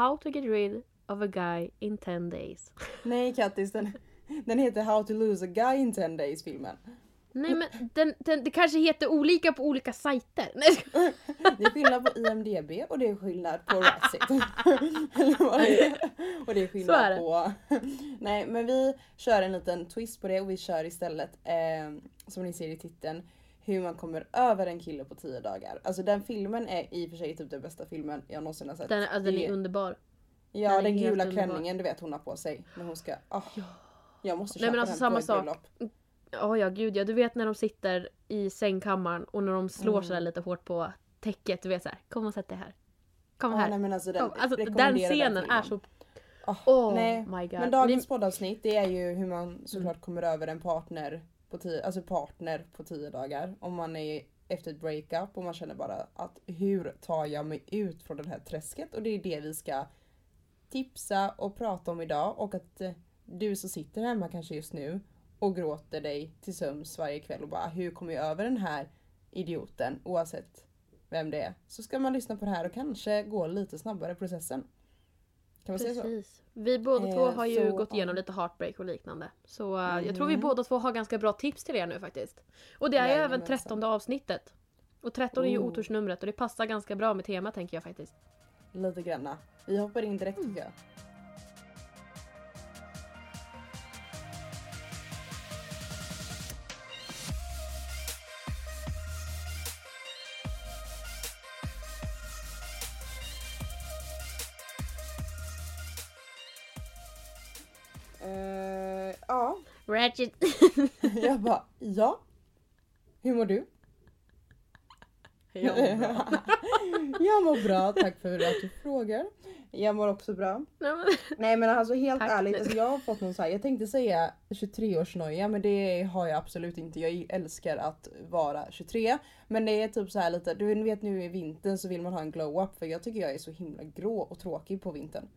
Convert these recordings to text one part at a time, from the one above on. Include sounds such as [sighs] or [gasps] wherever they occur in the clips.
How to get rid of a guy in 10 days. [laughs] Nej Kattis, den, den heter How to lose a guy in 10 days filmen. Nej men den, den, det kanske heter olika på olika sajter. Nej. [laughs] Det är skillnad på IMDB och det är skillnad på Ratsit. [laughs] Och det är skillnad är det. på... Nej men vi kör en liten twist på det och vi kör istället, eh, som ni ser i titeln, hur man kommer över en kille på 10 dagar. Alltså den filmen är i och för sig typ den bästa filmen jag någonsin har sett. Den, alltså, den Det- är underbar. Ja den den gula underbar. klänningen du vet hon har på sig när hon ska... ah, Jag måste Nej, köpa men alltså den samma på sak. bröllop. Ja ja gud ja, du vet när de sitter i sängkammaren och när de slår Mm. sådär lite hårt på täcket. Du vet såhär, kom och sätt dig här. Kom Ja, här. nej, men alltså, den. Alltså, den scenen filmen. är så... Ah, Oh nej. my god. Men dagens Ni- poddavsnitt det är ju hur man Mm. såklart kommer över en partner på tio, alltså partner på tio dagar. Om man är efter ett breakup och man känner bara att hur tar jag mig ut från det här träsket? Och det är det vi ska tipsa och prata om idag och att eh, du som sitter hemma kanske just nu och gråter dig till sömns varje kväll och bara ah, hur kommer jag över den här idioten oavsett vem det är. Så ska man lyssna på det här och kanske gå lite snabbare i processen. Kan man säga så? Precis. Vi båda Eh, två har ju så, gått ja. igenom lite heartbreak och liknande. Så eh, jag tror vi Mm. båda två har ganska bra tips till er nu faktiskt. Och det är ju även trettonde avsnittet. Och 13 är ju Oh. otursnumret och det passar ganska bra med temat tänker jag faktiskt. Lite granna. Vi hoppar in direkt tycker jag. Ratchet. [laughs] jag bara ja. Hur mår du? Ja, bra. [laughs] jag mår bra, tack för att du frågar. Jag mår också bra. Nej, men- alltså helt Tack. ärligt, alltså, jag har fått någon så här, jag tänkte säga 23-årsnoja men det har jag absolut inte. Jag älskar att vara 23. Men det är typ så här lite, du vet nu i vintern så vill man ha en glow-up för jag tycker jag är så himla grå och tråkig på vintern.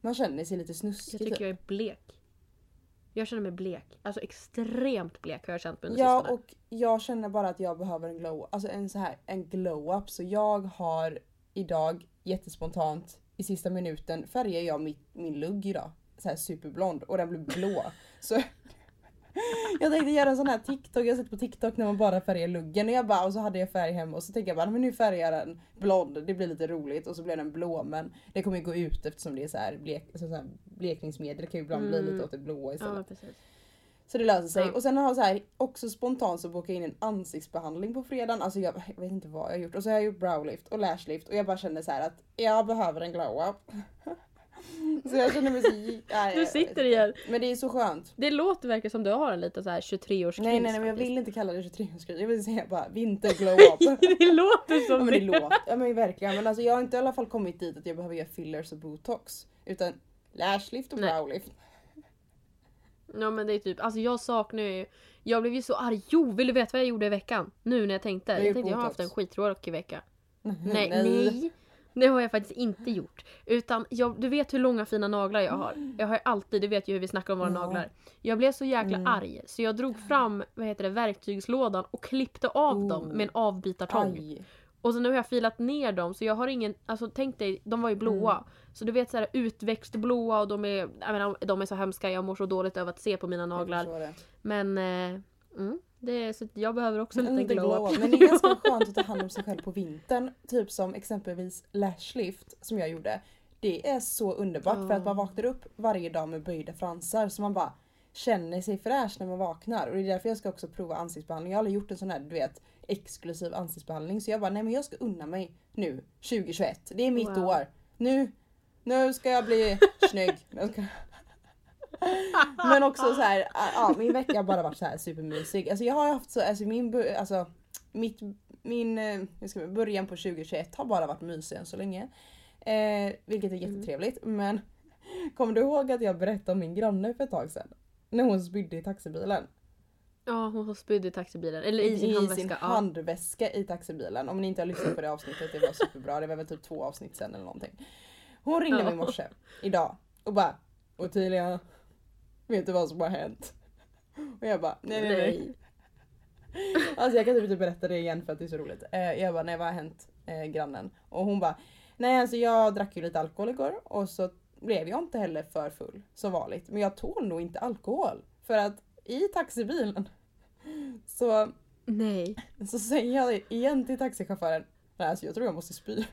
Man känner sig lite Jag snuskig tycker typ. jag är blek. Jag känner mig blek. Alltså extremt blek har jag känt mig under Ja sistone. och jag känner bara att jag behöver en glow, alltså en så här en glow-up så jag har idag jättespontant i sista minuten färgar jag mitt, min lugg idag. Så här superblond och den blir blå. [laughs] så jag tänkte göra en sån här TikTok, jag har sett på TikTok när man bara färgar luggen och jag bara och så hade jag färg hemma och så tänkte jag bara men nu färgar jag den blond, det blir lite roligt och så blev den blå men det kommer ju gå ut eftersom det är så här, blek, så här blekningsmedel, det kan ju ibland bli Mm. lite åt det blåa istället. Ja. Så det löser sig. Ja. Och sen har jag så här, också spontant så jag in en ansiktsbehandling på fredagen. Alltså jag, jag vet inte vad jag har gjort. Och så har jag gjort browlift och lashlift och jag bara kände så här att jag behöver en glow-up. [laughs] så jag känner mig så... Nej, jag Du sitter igen. Men det är så skönt. Det låter verkligen som du har en lite så här 23-årskris Nej nej nej men jag vill inte kalla det 23-årskris. Jag vill säga bara vinter-glow-up. [laughs] det låter ja som men det låter, ja men verkligen. Men alltså jag har inte i alla fall kommit dit att jag behöver göra fillers och botox. Utan lashlift och Nej. browlift. Ja men det är typ, alltså jag saknar ju Jag blev ju så arg. Jo, vill du veta vad jag gjorde i veckan? Nu när jag tänkte. Jag gjort tänkte jag har haft botox. en skittråkig vecka. [laughs] Nej, nej. Det har jag faktiskt inte gjort. Utan jag, du vet hur långa fina naglar jag har. Jag har ju alltid, du vet ju hur vi snackar om våra Ja. naglar. Jag blev så jäkla Mm. arg så jag drog fram vad heter det, verktygslådan och klippte av Oh. dem med en avbitartång. Aj. Och så nu har jag filat ner dem så jag har ingen, alltså tänk dig, de var ju blåa. Mm. Så du vet såhär utväxt blåa och de är, jag menar, de är så hemska, jag mår så dåligt över att se på mina naglar. Men eh, mm, det är, så jag behöver också en En liten glow-up. glow-up. Men det är ganska [laughs] skönt att ta hand om sig själv på vintern. Typ som exempelvis lashlift som jag gjorde. Det är så underbart för att man vaknar upp varje dag med böjda fransar så man bara känner sig fräsch när man vaknar. Och det är därför jag ska också prova ansiktsbehandling. Jag har aldrig gjort en sån här du vet exklusiv ansiktsbehandling så jag bara nej men jag ska unna mig nu 2021. Det är mitt Wow. år. Nu, nu ska jag bli snygg. [laughs] Jag ska... [laughs] Men också så här, ja min vecka har bara varit så här supermysig. Alltså jag har haft så, alltså min, alltså mitt, min, eh, hur ska man, början på 2021 har bara varit mysig än så länge. Eh, vilket är Mm. jättetrevligt men [laughs] kommer du ihåg att jag berättade om min granne för ett tag sedan? När hon spydde i taxibilen. Ja, hon har spydd i taxibilen. Eller i sin handväska. sin ja. handväska i taxibilen. Om ni inte har lyssnat på det avsnittet, det var superbra. Det var väl typ två avsnitt sen eller någonting. Hon ringde Ja. mig i morse, idag, och bara Ottilia, vet du vad som har hänt? Och jag bara nej nej nej. Alltså jag kan typ inte berätta det igen för att det är så roligt. Eh, jag bara nej vad har hänt eh, grannen? Och hon bara Nej alltså jag drack ju lite alkohol igår och så blev jag inte heller för full som vanligt. Men jag tål nog inte alkohol. För att i taxibilen så, Nej. så säger jag igen till taxichauffören Nej alltså jag tror jag måste spy.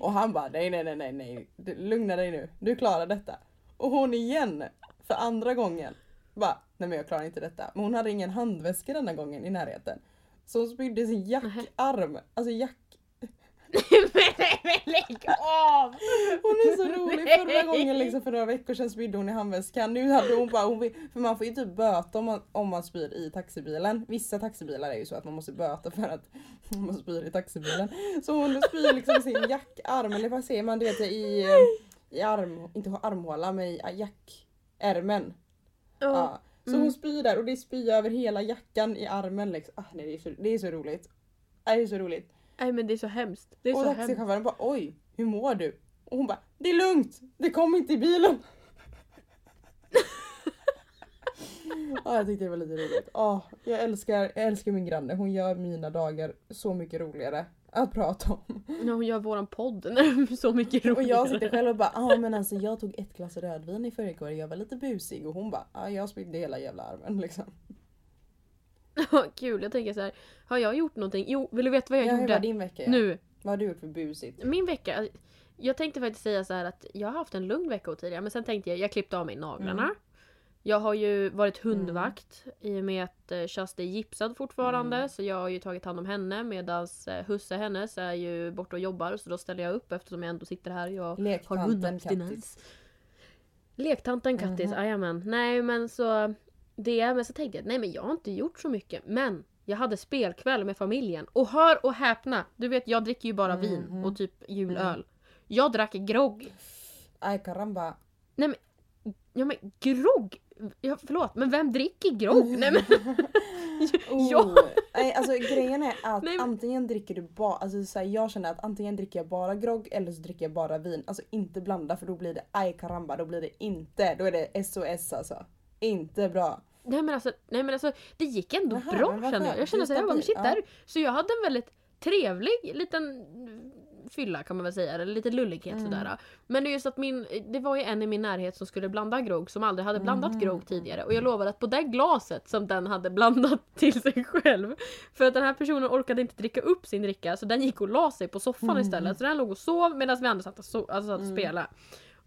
Och han bara nej nej nej nej nej lugna dig nu, du klarar detta. Och hon igen för andra gången bara nej men jag klarar inte detta. Men hon hade ingen handväska denna gången i närheten. Så hon spydde sin jackarm, alltså jack... men [laughs] lägg av! Hon är så rolig. [laughs] Förra gången liksom för några veckor sedan spydde hon i handväskan. Nu hade hon bara, hon, för man får ju typ böta om man, om man spyr i taxibilen. Vissa taxibilar är ju så att man måste böta för att [laughs] man spyr i taxibilen. Så hon spyr liksom i sin jackarm, eller vad säger man, du vet i, i arm, inte armhålan men i jackärmen. Ja. Ja. Så Mm. hon spyr där och det spyr över hela jackan i armen liksom. Ah, nej, det, är så, det är så roligt. Ah, Det är så roligt. Nej men det är så hemskt. Det är och taxichauffören bara oj, hur mår du? Och hon bara det är lugnt, det kom inte i bilen. [laughs] Ja, jag tyckte det var lite roligt. Ah, jag, älskar, jag älskar min granne, hon gör mina dagar så mycket roligare att prata om. Ja, hon gör våran podd [laughs] när så mycket roligare. Och jag sitter själv och bara ja men alltså jag tog ett glas rödvin i förrgår jag var lite busig och hon bara ja jag spydde hela jävla armen liksom. [laughs] Ja, Kul, jag tänker så här. Har jag gjort någonting? Jo, vill du veta vad jag Ja, hur gjorde? var din vecka? Nu. Vad har du gjort för busigt? Min vecka. Jag tänkte faktiskt säga så här att jag har haft en lugn vecka tidigare men sen tänkte jag, jag klippte av mig naglarna. Mm. Jag har ju varit hundvakt i och med att eh, Shasta är gipsad fortfarande Mm. så jag har ju tagit hand om henne medan Husse hennes är ju borta och jobbar så då ställer jag upp eftersom jag ändå sitter här. Jag har Lektanten hundabstinens. Kattis. Lektanten Kattis, Mhm. jajamän. Nej men så det, men så tänkte jag nej men jag har inte gjort så mycket. Men jag hade spelkväll med familjen. Och hör och häpna! Du vet jag dricker ju bara vin Mhm. och typ julöl. Jag drack grogg. Ay caramba. Nej men, ja men grogg? Ja, förlåt men vem dricker grogg? Nej men, [laughs] Oh. Ja. Nej, alltså grejen är att Nej, men- antingen dricker du bara, alltså så här, jag känner att antingen dricker jag bara grogg eller så dricker jag bara vin. Alltså inte blanda för då blir det ay caramba, då blir det inte, då är det SOS alltså. Inte bra. nej men alltså, nej men alltså det gick ändå Jaha, bra kände jag. Jag kände såhär, jag bara, shit stabil, där. Så jag hade en väldigt trevlig liten fylla kan man väl säga, eller lite lullighet Mm. sådär. Men det är just att min, det var ju en i min närhet som skulle blanda grogg som aldrig hade blandat Mhm. grogg tidigare och jag lovade att på det glaset som den hade blandat [laughs] till sig själv för att den här personen orkade inte dricka upp sin dricka så den gick och la sig på soffan Mm. istället så den låg och sov medan vi andra satt och, so- alltså, satt och Mm. spelade.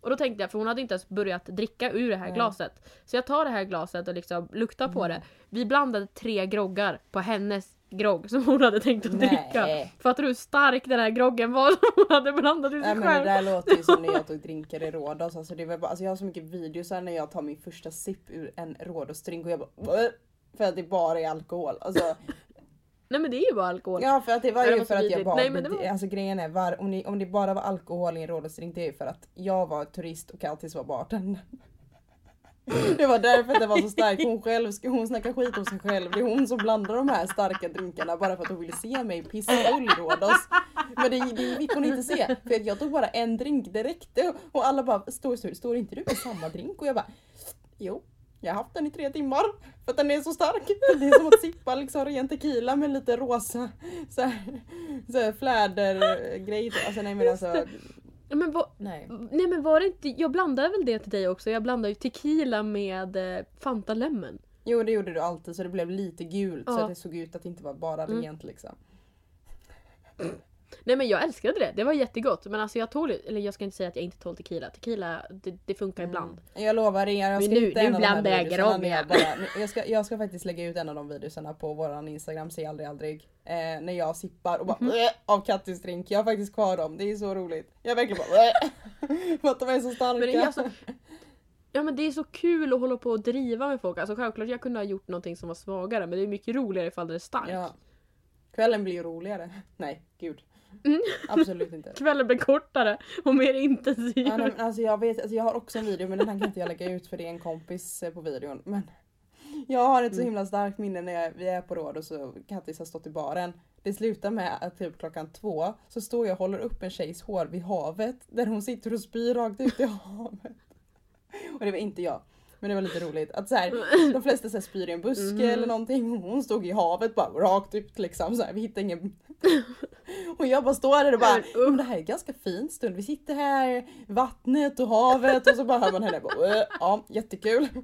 Och då tänkte jag, för hon hade inte ens börjat dricka ur det här Nej. glaset. Så jag tar det här glaset och liksom luktar på Mm. det. Vi blandade tre groggar på hennes grogg som hon hade tänkt att dricka. Nej. Fattar du hur stark den här groggen var [laughs] som hon hade blandat ur Nej sig men det själv? där låter ju som när jag [laughs] tog drinkar i Rhodos. Alltså, det var bara, alltså jag har så mycket videos här när jag tar min första sipp ur en Rhodos-drink och jag bara! För att det bara är alkohol. Alltså, [laughs] Nej men det är ju bara alkohol. ja för att det var Nej, det ju var för att jag bara... Nej, men det var- Alltså grejen är, var, om, ni, om det bara var alkohol i en Rhodos-drink det är ju för att jag var turist och Kattis var bartender. [laughs] Det var därför det var så starkt. Hon själv, hon snackar skit om sig själv. Det är hon som blandar de här starka drinkarna bara för att hon ville se mig pissfull Rhodos. Men det, det fick hon inte se. För jag tog bara en drink, det räckte. Och alla bara, står, står, står inte du med samma drink? Och jag bara, jo. Jag har haft den i tre timmar för att den är så stark. Det är som att sippa liksom ren tequila med lite rosa så här, så här flädergrej. Alltså nej men alltså. Men vad, Nej. nej men var det inte, jag blandade väl det till dig också? Jag blandade ju tequila med eh, Fanta Lemon. Jo det gjorde du alltid så det blev lite gult så Ja. att det såg ut att det inte var bara Mm. rent liksom. Nej men jag älskade det, det var jättegott. Men alltså jag tål eller jag ska inte säga att jag inte tål tequila. Tequila, det, det funkar ibland. Jag lovar er, jag Men ska nu- hitta nu en av de här blandar jag bara, nu- jag, ska, jag ska faktiskt lägga ut en av de videosarna på våran instagram, se aldrig aldrig. Eh, när jag sippar och bara Mhm. "Bleh", av Kattis drink. Jag har faktiskt kvar dem, det är så roligt. Jag verkligen bara "Bleh", [laughs] för att de är så starka. Men är alltså, [laughs] ja men det är så kul att hålla på och driva med folk. Alltså självklart jag kunde ha gjort någonting som var svagare men det är mycket roligare ifall det är starkt. ja. Kvällen blir ju roligare. [laughs] Nej, gud. Mm. [laughs] Absolut inte. Kvällen blir kortare och mer intensiv. Ja, nej, alltså jag, vet, alltså jag har också en video men den här kan inte jag lägga ut för det är en kompis eh, på videon. Men jag har ett så Mm. himla starkt minne när jag, vi är på råd och så Kattis har stått i baren. Det slutar med att typ klockan två så står jag och håller upp en tjejs hår vid havet där hon sitter och spyr rakt ut i [laughs] havet. Och det var inte jag. Men det var lite roligt att så här, [laughs] de flesta så här spyr i en buske Mhm. eller någonting och hon stod i havet bara rakt ut liksom. Så här, vi hittade ingen, [laughs] Och jag bara står där och bara, Men, det här är ganska fint stund. Vi sitter här, vattnet och havet och så bara hör man henne bara, "Äh, ja jättekul. [laughs]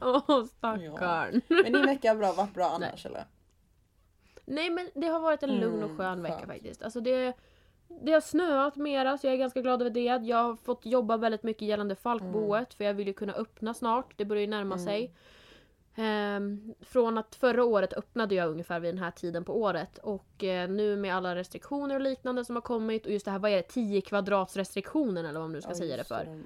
Åh stackarn. Men din vecka har bra, varit bra annars eller? Nej men det har varit en lugn och Mm, skön vecka skönt. faktiskt. Alltså det, det har snöat mera så jag är ganska glad över det. Jag har fått jobba väldigt mycket gällande Falkboet för jag vill ju kunna öppna snart. Det börjar ju närma Mm. sig. Ehm, från att förra året öppnade jag ungefär vid den här tiden på året och eh, nu med alla restriktioner och liknande som har kommit och just det här, vad är det, 10 kvadrats restriktionen eller vad man nu ska Ja, säga det för. de-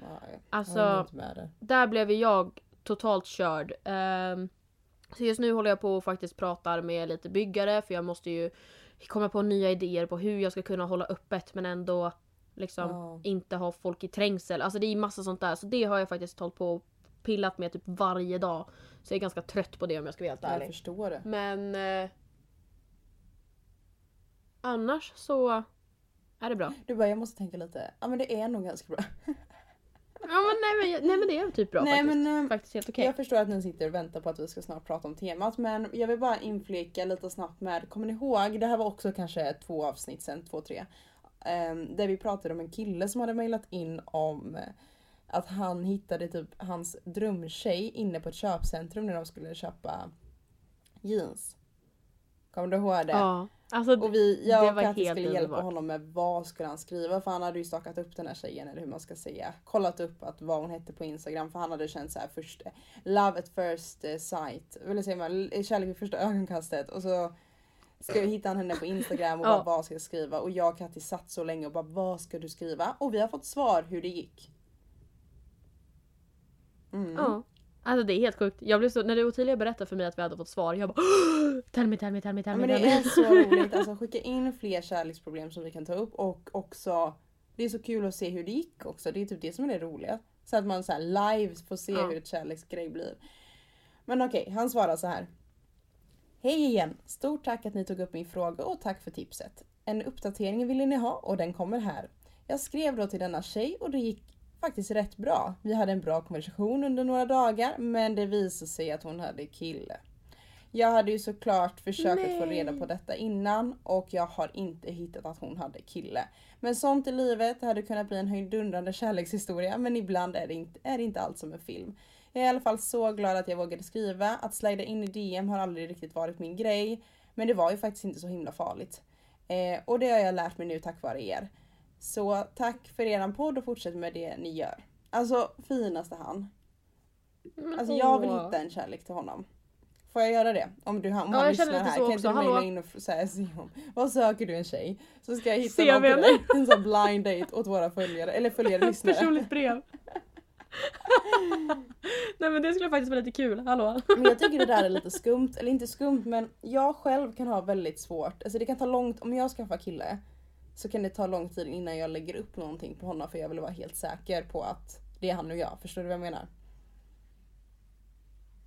Alltså- det. Där blev jag totalt körd. Ehm, så just nu håller jag på och faktiskt pratar med lite byggare för jag måste ju komma på nya idéer på hur jag ska kunna hålla öppet men ändå liksom Ja. inte ha folk i trängsel. Alltså det är massa sånt där. Så det har jag faktiskt hållit på och pillat med typ varje dag. Så jag är ganska trött på det om jag ska vara helt Jag ärlig. förstår det. Men eh, annars så är det bra. Du bara, jag måste tänka lite. Ja men det är nog ganska bra. [laughs] Ja men nej men, nej, men det är typ bra Nej, faktiskt. men, eh, faktiskt helt okej. Jag förstår att ni sitter och väntar på att vi ska snart prata om temat men jag vill bara inflika lite snabbt med, kommer ni ihåg, det här var också kanske två avsnitt sen, två, tre. ehm, där vi pratade om en kille som hade mejlat in om eh, att han hittade typ hans drömtjej inne på ett köpcentrum när de skulle köpa jeans. Kommer du ihåg det? Ja. Alltså, Och vi, Det jag var och Katty helt skulle hjälpa underbart. honom med vad skulle han skriva för han hade ju stakat upp den här tjejen eller hur man ska säga. Kollat upp att vad hon hette på Instagram för han hade känt så här först love at first eh, sight. Eller säger man kärlek vid första ögonkastet och så ska vi hitta henne på Instagram och Ja. bara vad ska jag skriva och jag och Katty satt så länge och bara vad ska du skriva? Och vi har fått svar hur det gick. Mm. Ja. Alltså det är helt sjukt. Jag blev så, när du Ottilia berättade för mig att vi hade fått svar, jag bara [gasps] Tell me, tell me, tell me, Ja, tell me, men det är så [laughs] roligt. Alltså skicka in fler kärleksproblem som vi kan ta upp och också det är så kul att se hur det gick också. Det är typ det som är det roliga. Så att man så här live får se Ja. hur ett kärleksgrej blir. Men okej, han svarar så här. Hej igen! Stort tack att ni tog upp min fråga och tack för tipset. En uppdatering ville ni ha och den kommer här. Jag skrev då till denna tjej och det gick faktiskt rätt bra. Vi hade en bra konversation under några dagar men det visade sig att hon hade kille. Jag hade ju såklart försökt att få reda på detta innan och jag har inte hittat att hon hade kille. Men sånt i livet hade kunnat bli en höjdundrande kärlekshistoria men ibland är det, inte, är det inte allt som en film. Jag är i alla fall så glad att jag vågade skriva. Att slida in i DM har aldrig riktigt varit min grej. Men det var ju faktiskt inte så himla farligt. Eh, och det har jag lärt mig nu tack vare er. Så tack för eran podd och fortsätt med det ni gör. Alltså finaste han. Alltså jag vill hitta en kärlek till honom. Får jag göra det? Om du om Ja, han lyssnar här kan inte du mejla in och säga vad söker du en tjej? Så ska jag hitta någon till dig. En sån blind date åt våra följare. Eller följare [laughs] lyssnare. Personligt brev. [laughs] Nej men det skulle faktiskt vara lite kul, hallå? Men jag tycker det där är lite skumt, eller inte skumt men jag själv kan ha väldigt svårt, alltså det kan ta långt, om jag skaffar kille så kan det ta lång tid innan jag lägger upp någonting på honom för jag vill vara helt säker på att det är han och jag, förstår du vad jag menar?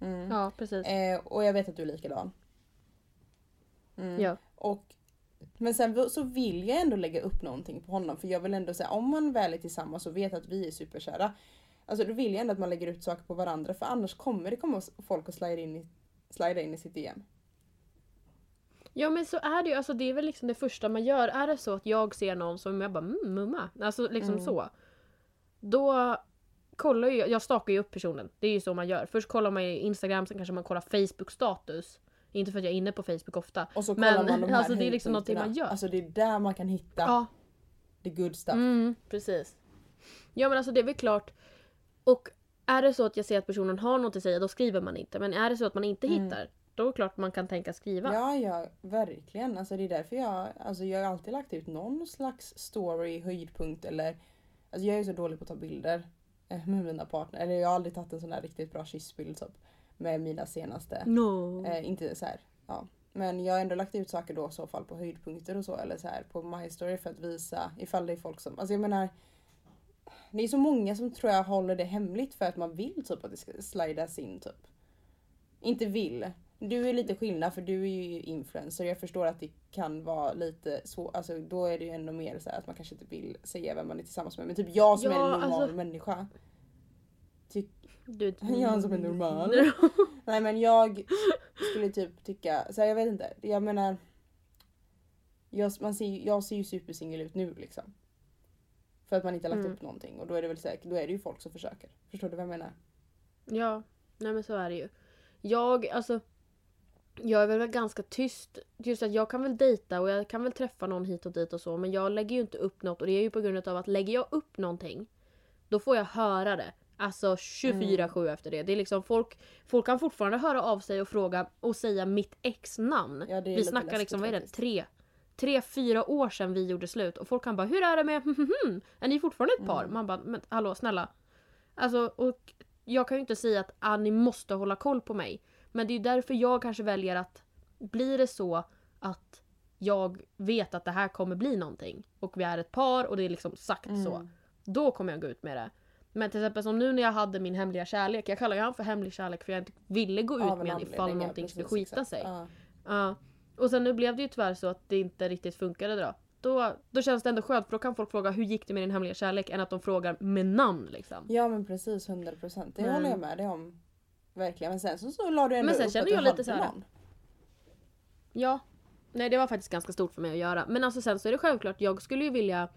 Mm. Ja precis. Eh, och jag vet att du är likadan. Mm. Ja. Och, men sen så vill jag ändå lägga upp någonting på honom för jag vill ändå säga om man väl är tillsammans och vet att vi är superkära. Alltså då vill jag ändå att man lägger ut saker på varandra för annars kommer det komma folk och slida in i, slida in i sitt DM. Ja men så är det ju, alltså det är väl liksom det första man gör. Är det så att jag ser någon som jag bara mm, mumma, alltså liksom Mm. så. Då kollar ju, jag stakar ju upp personen. Det är ju så man gör. Först kollar man ju Instagram, sen kanske man kollar Facebook status. Inte för att jag är inne på Facebook ofta. Och så Men, man de här alltså, det är liksom någonting man gör. Alltså det är där man kan hitta Ja, the good stuff. mm, precis. Ja men alltså det är väl klart. Och är det så att jag ser att personen har något att säga då skriver man inte. Men är det så att man inte Mm. hittar då är det klart man kan tänka skriva. Ja, ja, verkligen. Alltså det är därför jag, alltså jag har alltid lagt ut någon slags story, höjdpunkt eller Alltså jag är ju så dålig på att ta bilder eh, med mina partner. Eller jag har aldrig tagit en sån här riktigt bra kyssbild typ. Med mina senaste. No. Eh, inte så här, ja. Men jag har ändå lagt ut saker då i så fall på höjdpunkter och så. Eller så här på My Story för att visa ifall det är folk som, alltså jag menar. Det är så många som tror jag håller det hemligt för att man vill typ att det ska slidas in typ. Inte vill. Du är lite skillnad för du är ju influencer. Jag förstår att det kan vara lite svårt. Alltså då är det ju ändå mer så här att man kanske inte vill säga vem man är tillsammans med. Men typ jag som Ja, är en normal alltså- människa. Tyck, Du, [laughs] jag som är normal. [laughs] Nej men jag skulle typ tycka, så här, jag vet inte. Jag menar. Jag, man ser, jag ser ju supersingel ut nu liksom. För att man inte har lagt Mm. upp någonting och då är det väl säkert, då är det ju folk som försöker. Förstår du vad jag menar? Ja, nej men så är det ju. Jag, alltså. Jag är väl ganska tyst. Just att jag kan väl dejta och jag kan väl träffa någon hit och dit och så. Men jag lägger ju inte upp något och det är ju på grund av att lägger jag upp någonting. Då får jag höra det. Alltså 24-7 efter det. Det är liksom folk, folk kan fortfarande höra av sig och fråga och säga mitt ex-namn. Ja, Vi snackar liksom, vad är det? Tre, tre, fyra år sedan vi gjorde slut. Och folk kan bara, hur är det med [laughs] Är ni fortfarande ett par? Mm. Man bara, men hallå snälla. Alltså, och jag kan ju inte säga att ah, ni måste hålla koll på mig. Men det är därför jag kanske väljer att blir det så att jag vet att det här kommer bli någonting och vi är ett par och det är liksom sagt så. Mm. Då kommer jag gå ut med det. Men till exempel som nu när jag hade min hemliga kärlek. Jag kallar ju han för hemlig kärlek för jag inte ville gå ut med han ifall någonting skulle skita exakt. sig. Ja. Ja. Och sen nu blev det ju tyvärr så att det inte riktigt funkade då. Då, då känns det ändå skönt för då kan folk fråga hur gick det med din hemliga kärlek än att de frågar med namn liksom. ja men precis 100% det Men- håller jag med dig om. Verkligen men sen så, så la du ändå Men sen upp känner att du jag lite hade så här- någon. Ja. Nej det var faktiskt ganska stort för mig att göra. Men alltså sen så är det självklart, jag skulle ju vilja...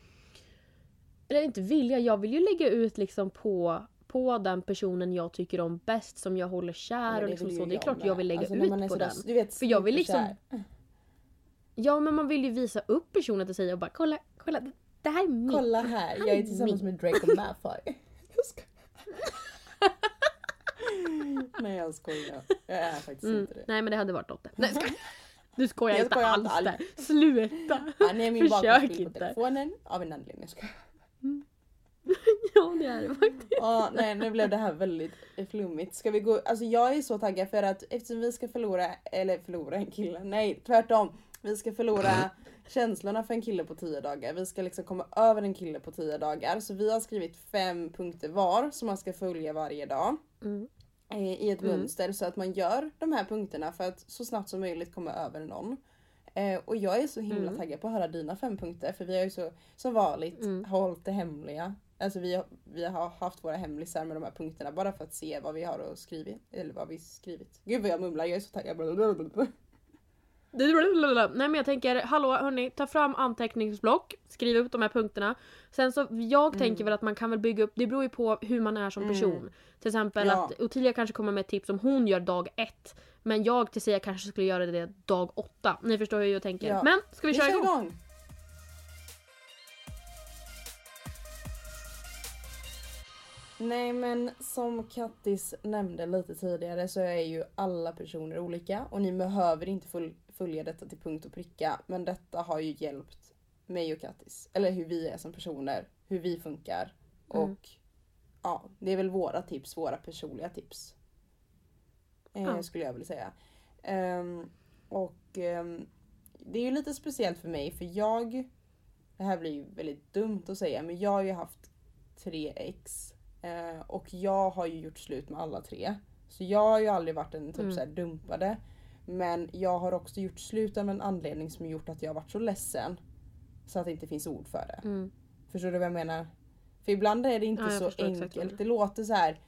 Eller inte vilja, jag vill ju lägga ut liksom på, på den personen jag tycker om bäst som jag håller kär Men och liksom så. Det är klart med. jag vill lägga Alltså, ut på den. Du vet, För jag vill liksom-. Ja men man vill ju visa upp personen till sig och bara kolla, kolla det, här är min. Kolla här, jag är tillsammans med Drake och Malfoy. [laughs] Nej jag skojar. Jag är faktiskt Mm. inte det. Nej men det hade varit något. Nej, jag skojar. Du skojar Jag inte skojar alls inte där. Sluta! Han är min bakgrundsbild på telefonen av en anledning. Jag skojar. [laughs] Ja det är det faktiskt. Ja, nej nu blev det här väldigt flummigt. Ska vi gå, alltså jag är så taggad för att eftersom vi ska förlora, eller förlora en kille, nej tvärtom. Vi ska förlora känslorna för en kille på 10 dagar. Vi ska liksom komma över en kille på 10 dagar. Så vi har skrivit fem punkter var som man ska följa varje dag. Mm. Eh, I ett Mm. mönster så att man gör de här punkterna för att så snabbt som möjligt komma över någon. Eh, och jag är så himla Mm. taggad på att höra dina fem punkter för vi har ju så som vanligt Mm. hållit det hemliga. Alltså vi vi har haft våra hemlisar med de här punkterna bara för att se vad vi har skrivit. Eller vad vi skrivit. Gud vad jag mumlar, jag är så taggad. Nej men jag tänker, hallå hörni, ta fram anteckningsblock, skriv upp de här punkterna. Sen så, jag tänker väl att man kan väl bygga upp, det beror ju på hur man är som Mm. person. Till exempel Ja. att Ottilia kanske kommer med ett tips som hon gör dag ett. Men jag till sig kanske skulle göra det dag åtta. Ni förstår hur jag tänker. Ja. Men ska vi, Vi köra kör igång? igång! Nej men som Kattis nämnde lite tidigare så är ju alla personer olika och ni behöver inte full, följa detta till punkt och pricka men detta har ju hjälpt mig och Kattis. Eller hur vi är som personer, hur vi funkar och Mm. ja, det är väl våra tips, våra personliga tips. Eh, Ja. Skulle jag vilja säga. Ehm, och ehm, det är ju lite speciellt för mig för jag, det här blir ju väldigt dumt att säga, men jag har ju haft tre ex. Eh, och jag har ju gjort slut med alla tre. Så jag har ju aldrig varit en typ Mm. så här dumpade. Men jag har också gjort slut av en anledning som gjort att jag har varit så ledsen. Så att det inte finns ord för det. Mm. Förstår du vad jag menar? För ibland är det inte Ja, så enkelt. Det låter så här.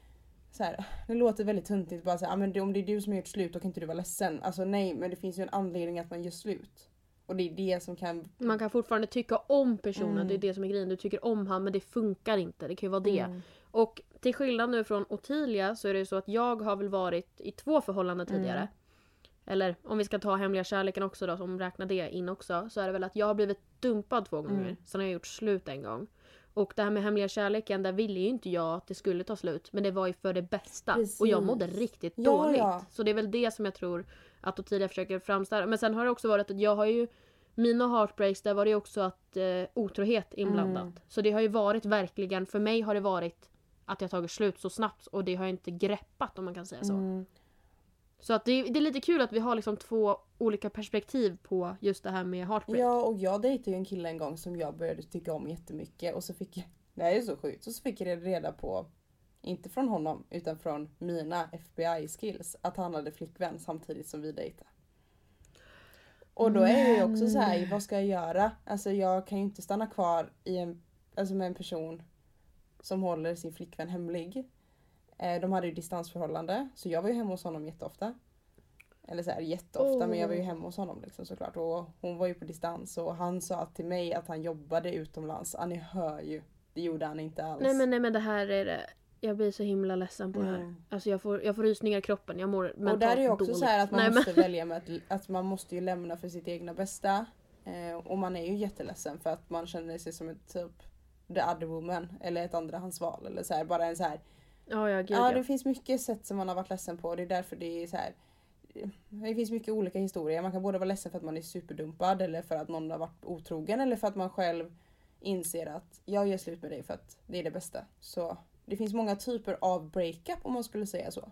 Så här, det låter väldigt tuntigt bara så här, ah, men om det är du som har gjort slut då kan inte du vara ledsen. Alltså nej, men det finns ju en anledning att man gör slut. Och det är det som kan... Man kan fortfarande tycka om personen, Mm. det är det som är grejen. Du tycker om han men det funkar inte. Det kan ju vara det. Mm. Och till skillnad nu från Ottilia så är det ju så att jag har väl varit i två förhållanden tidigare. Mm. Eller om vi ska ta hemliga kärleken också då, som räknar det in också. Så är det väl att jag har blivit dumpad två gånger. Mm. Sen har jag gjort slut en gång. Och det här med hemliga kärleken, där ville ju inte jag att det skulle ta slut. Men det var ju för det bästa. Precis. Och jag mådde riktigt Ja, dåligt. ja. Så det är väl det som jag tror att Ottilia försöker framställa. Men sen har det också varit att jag har ju mina heartbreaks, där var det ju också att eh, otrohet inblandat. Mm. Så det har ju varit verkligen, för mig har det varit att jag tagit slut så snabbt och det har jag inte greppat om man kan säga så. Mm. Så att det, det är lite kul att vi har liksom två olika perspektiv på just det här med heartbreak. Ja, och jag dejtade ju en kille en gång som jag började tycka om jättemycket och så fick jag... Det här är så sjukt. Och så fick jag reda på, inte från honom, utan från mina FBI-skills, att han hade flickvän samtidigt som vi dejtade. Och då är jag ju också så här, vad ska jag göra? Alltså jag kan ju inte stanna kvar i en, alltså med en person som håller sin flickvän hemlig. Eh, de hade ju distansförhållande, så jag var ju hemma hos honom jätteofta. Eller så här jätteofta men jag var ju Åh. hemma hos honom liksom såklart. Och hon var ju på distans och han sa till mig att han jobbade utomlands. Ja ni hör ju. Det gjorde han inte alls. Nej men, nej men det här är det. Jag blir så himla ledsen på det här. Mm. Alltså jag får, jag får rysningar i kroppen. Jag mår mentalt Och där är ju också dåligt. så här att man nej, måste välja med att, att man måste ju lämna för sitt egna bästa. Eh, och man är ju jätteledsen för att man känner sig som ett typ the other woman. Eller ett andrahandsval. Eller så här, bara en så här. Men, ja, ja, gud, Ja ja. det finns mycket sätt som man har varit ledsen på det är därför det är så här. Det finns mycket olika historier. Man kan både vara ledsen för att man är superdumpad eller för att någon har varit otrogen eller för att man själv inser att jag gör slut med dig för att det är det bästa. Så det finns många typer av breakup om man skulle säga så.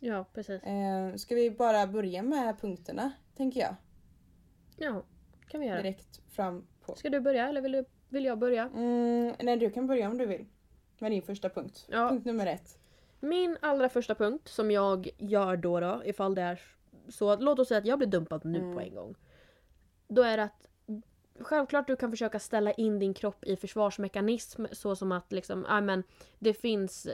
ja, precis. Eh, ska vi bara börja med punkterna, tänker jag. Ja, kan vi göra. Direkt fram på. Ska du börja eller vill, du, vill jag börja? Mm, nej, du kan börja om du vill. Med din första punkt. Ja. Punkt nummer ett. Min allra första punkt som jag gör då, då ifall det är så att låt oss säga att jag blir dumpad nu Mm. på en gång. Då är det att självklart du kan försöka ställa in din kropp i försvarsmekanism så som att liksom, men det finns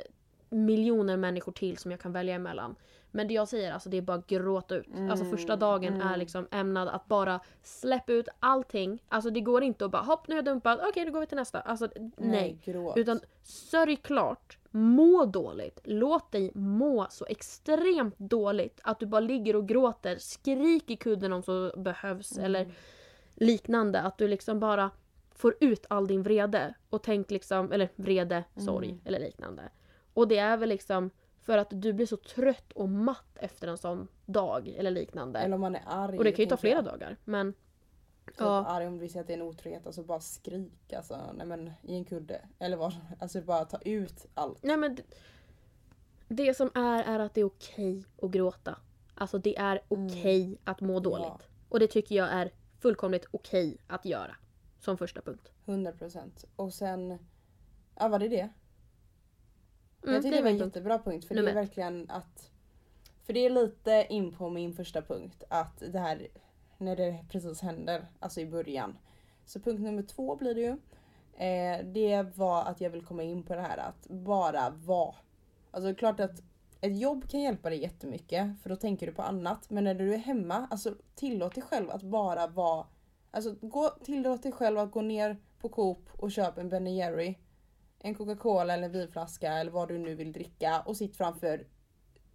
miljoner människor till som jag kan välja emellan. Men det jag säger alltså det är bara gråta ut. Alltså första dagen är mm. liksom ämnad att bara släppa ut allting. Alltså det går inte att bara hopp nu är jag dumpad, okej då går vi till nästa. Alltså nej. gråt. Utan sörj klart, må dåligt, låt dig må så extremt dåligt att du bara ligger och gråter, skrik i kudden om så behövs Mm. eller liknande. Att du liksom bara får ut all din vrede och tänk liksom, eller vrede, sorg Mm. eller liknande. Och det är väl liksom för att du blir så trött och matt efter en sån dag eller liknande. Eller om man är arg. och det kan ju ta flera jag. dagar. Men Typ Ja. arg om du vill säga att det är en otrohet, alltså bara skrik alltså, nej men i en kudde. Eller vad Alltså bara ta ut allt. Nej men det som är är att det är okej att gråta. Alltså det är okej att må dåligt. Mm. Ja. Och det tycker jag är fullkomligt okej att göra. Som första punkt. 100% Och sen, ja var det det? Mm, jag tycker det var en punkt. jättebra punkt för Nummer det är verkligen att För det är lite in på min första punkt att det här när det precis händer, alltså i början. Så punkt nummer två blir det ju. Eh, det var att jag vill komma in på det här att bara vara. Alltså klart att ett jobb kan hjälpa dig jättemycket för då tänker du på annat. Men när du är hemma, alltså tillåt dig själv att bara vara. Alltså gå, tillåt dig själv att gå ner på Coop och köpa en Ben Jerry. En Coca-Cola eller en vinflaska eller vad du nu vill dricka och sitt framför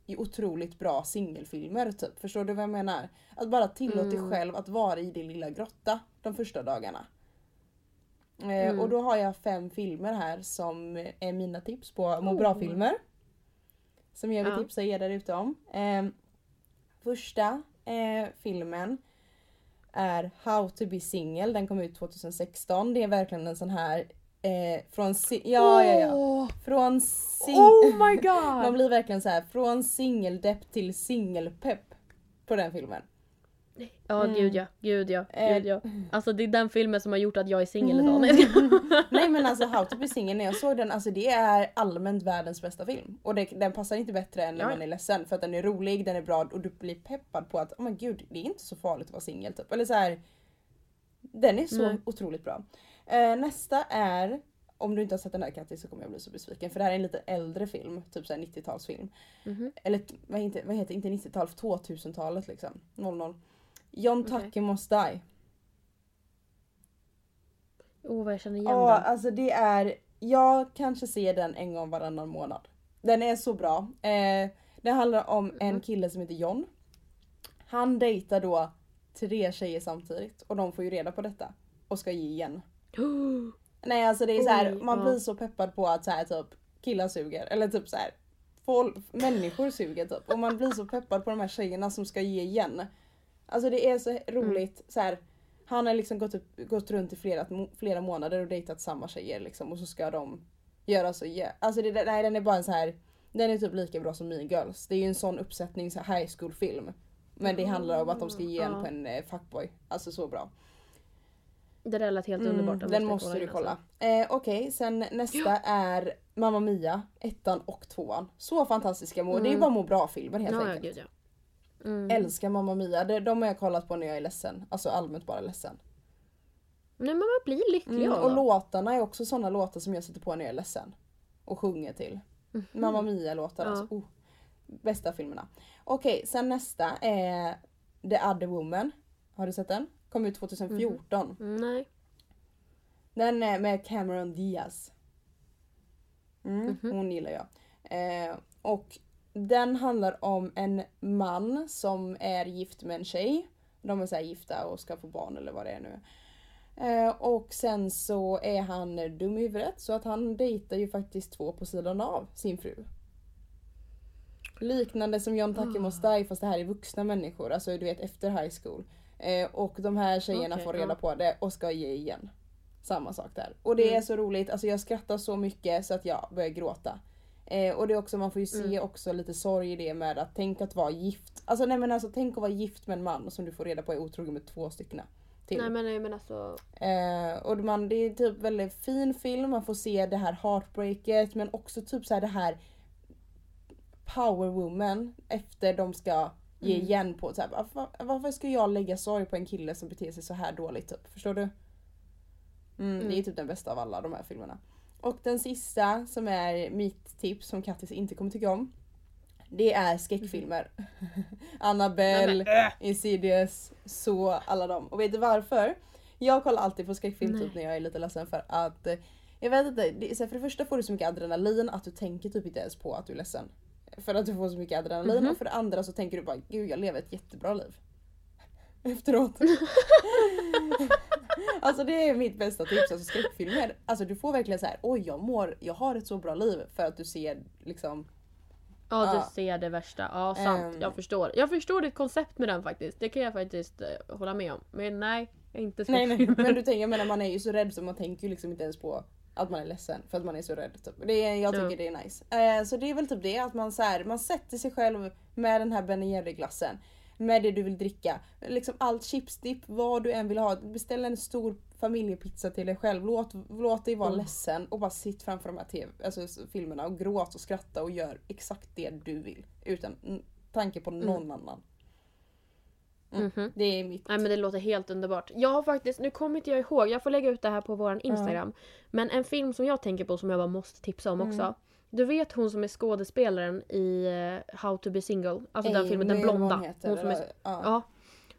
i otroligt bra singelfilmer typ. Förstår du vad jag menar? Att bara tillåt dig Mm. själv att vara i din lilla grotta de första dagarna. Eh, Mm. Och då har jag fem filmer här som är mina tips på må Oh. bra-filmer. Som jag vill Ja. tipsa er där ute om. Eh, första eh, filmen är How to be single. Den kom ut 2016. Det är verkligen en sån här eh, från si- ja, ja, ja. Från sing- Oh my [laughs] Man god! blir verkligen så här från singeldepp till singelpepp på den filmen. Ja Mm. gud ja, gud ja, Eh. gud ja. Alltså det är den filmen som har gjort att jag är singel idag. Nej, jag skojar. Nej men alltså How to be single när jag såg den, alltså det är allmänt världens bästa film. Och det, den passar inte bättre än när Ja. man är ledsen för att den är rolig, den är bra och du blir peppad på att oh men gud det är inte så farligt att vara singel typ. Eller så här. Den är så Nej. otroligt bra. Eh, nästa är, om du inte har sett den här Kattis så kommer jag bli så besviken för det här är en lite äldre film, typ såhär 90-talsfilm. Mhm. Eller t- vad heter, vad heter inte 90-tal, 2000-talet liksom. 00. John Okej. Tucker Must Die. Åh vad jag känner igen Ja, den. alltså det är... Jag kanske ser den en gång varannan månad. Den är så bra. Eh, det handlar om en Mhm. kille som heter John. Han dejtar då tre tjejer samtidigt och de får ju reda på detta. Och ska ge igen. Nej alltså det är så här, man blir så peppad på att så här, typ killar suger. Eller typ så här, folk, människor suger typ. Och man blir så peppad på de här tjejerna som ska ge igen. Alltså det är så roligt. Så här, han har liksom gått, upp, gått runt i flera, flera månader och dejtat samma tjejer liksom. Och så ska de göra så. Yeah. Alltså det, nej, den är bara en så här. Den är typ lika bra som Mean Girls. Det är ju en sån uppsättning, så high school film. Men det handlar om att de ska ge igen Ja. på en eh, fuckboy. Alltså så bra. Det där lät helt Mm, underbart. den måste du kolla. alltså. Eh, Okej, sen nästa är Mamma Mia, ettan och tvåan. Så fantastiska må. Det är ju Mm. bara må bra-filmer helt Ja, ja, enkelt. gud ja. Mm. Älskar Mamma Mia. De, de har jag kollat på när jag är ledsen. Alltså allmänt bara ledsen. Nej men man blir lycklig Mm, av och låtarna är också såna låtar som jag sätter på när jag är ledsen. Och sjunger till. Mhm. Mamma Mia-låtar Ja. alltså. Oh. bästa filmerna. Okej, sen nästa är The Other Woman. Har du sett den? Kom ut 2014. Mm, nej. Den är med Cameron Diaz. Mm, Mhm. Hon gillar jag. Eh, och den handlar om en man som är gift med en tjej. De är så här gifta och ska få barn eller vad det är nu. Eh, och sen så är han dum i huvudet så att han dejtar ju faktiskt två på sidan av sin fru. Liknande som John Tucker Must Die fast det här är vuxna människor, alltså du vet efter high school. Eh, och de här tjejerna Okej, får reda ja. på det och ska ge igen. Samma sak där. Och det Mm. är så roligt, alltså jag skrattar så mycket så att jag börjar gråta. Eh, och det är också, man får ju se Mm. också lite sorg i det med att tänk att vara gift. Alltså nej men alltså tänk att vara gift med en man som du får reda på är otrogen med två stycken till. Nej men, nej, men alltså. Eh, och man, det är typ väldigt fin film, man får se det här heartbreaket men också typ så här det här power woman efter de ska ge Mm. igen på så här, varför, varför ska jag lägga sorg på en kille som beter sig så här dåligt typ? Förstår du? Mm, Det är Mm. typ den bästa av alla de här filmerna. Och den sista som är mitt tips som Kattis inte kommer tycka om. Det är skräckfilmer. [laughs] Annabelle, Nej, men, äh. Insidious, så alla dem. Och vet du varför? Jag kollar alltid på skräckfilm typ när jag är lite ledsen för att eh, jag vet inte, det för det första får du så mycket adrenalin att du tänker typ inte ens på att du är ledsen. För att du får så mycket adrenalin Mhm. och för det andra så tänker du bara gud jag lever ett jättebra liv. [laughs] Efteråt. [laughs] alltså det är mitt bästa tips, alltså skräckfilmer. Alltså du får verkligen så här, oj jag mår, jag har ett så bra liv för att du ser liksom Ja du Ja. ser det värsta. Ja sant, Ehm. jag förstår. Jag förstår ditt koncept med den faktiskt. Det kan jag faktiskt eh, hålla med om. Men nej, jag är inte Nej nej skräckfilmer. men du tänker, jag menar man är ju så rädd så man tänker ju liksom inte ens på att man är ledsen för att man är så rädd. Typ. Det är, jag tycker Ja. det är nice. Eh, så det är väl typ det att man, så här, man sätter sig själv med den här Ben Jerry glassen. Med det du vill dricka. Liksom allt chipsdipp, vad du än vill ha. Beställ en stor familjepizza till dig själv. Låt, låt dig vara Mm. ledsen och bara sitt framför de här TV, alltså, filmerna och gråt och skratta och gör exakt det du vill. Utan mm, tanke på någon annan. Mm. Mhm. Det är mitt... Nej men det låter helt underbart. Jag har faktiskt, nu kommer inte jag ihåg, jag får lägga ut det här på våran Instagram. Men en film som jag tänker på som jag bara måste tipsa om Mm. också. Du vet hon som är skådespelaren i eh, How to be single? Alltså den filmen, den blonda. hon heter, Hon som är, eller- ja. ja.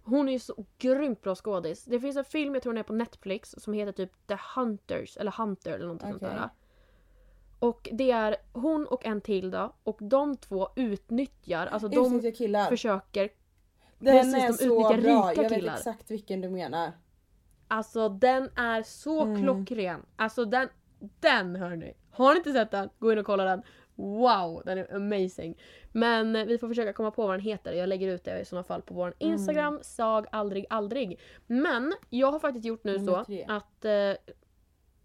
Hon är ju så grymt bra skådis. Det finns en film, jag tror den är på Netflix, som heter typ The Hunters, eller Hunter eller någonting sånt Okej. där. Och det är hon och en till då, och de två utnyttjar, alltså de Utnyttja killar. försöker Den precis, är de så utnyttjar bra, rika jag vet killar. exakt vilken du menar. Alltså den är så Mm. klockren. Alltså den, den hörni. Har ni inte sett den? Gå in och kolla den. Wow, den är amazing. Men eh, vi får försöka komma på vad den heter. Jag lägger ut det i sådana fall på vår Mm. Instagram, sag aldrig aldrig. Men jag har faktiskt gjort nu Nummer så tre. att eh,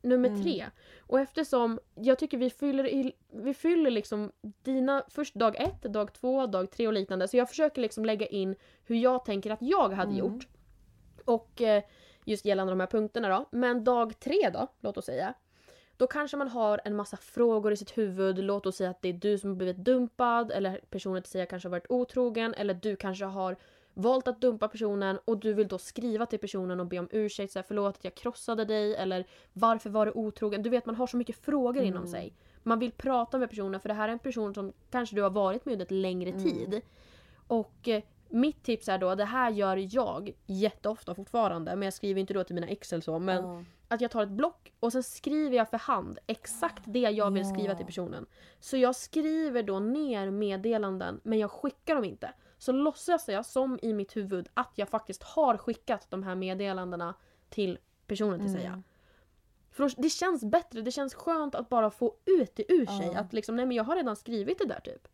nummer Mm. tre. Och eftersom jag tycker vi fyller, i, vi fyller liksom dina först dag ett, dag två, dag tre och liknande. Så jag försöker liksom lägga in hur jag tänker att jag hade Mm. gjort. Och eh, just gällande de här punkterna då. Men dag tre då, låt oss säga. Då kanske man har en massa frågor i sitt huvud. Låt oss säga att det är du som har blivit dumpad eller personen till säga kanske har varit otrogen eller du kanske har valt att dumpa personen och du vill då skriva till personen och be om ursäkt. Så här, Förlåt att jag krossade dig eller varför var du otrogen? Du vet man har så mycket frågor inom Mm. sig. Man vill prata med personen för det här är en person som kanske du har varit med under ett längre Mm. tid. Och eh, mitt tips är då, det här gör jag jätteofta fortfarande men jag skriver inte då till mina excel så men Ja. att jag tar ett block och sen skriver jag för hand exakt det jag vill skriva till personen. Så jag skriver då ner meddelanden men jag skickar dem inte. Så låtsas jag som i mitt huvud att jag faktiskt har skickat de här meddelandena till personen till säga. Mm. För det känns bättre, det känns skönt att bara få ut det ur sig. Ja. Att liksom, nej men jag har redan skrivit det där typ.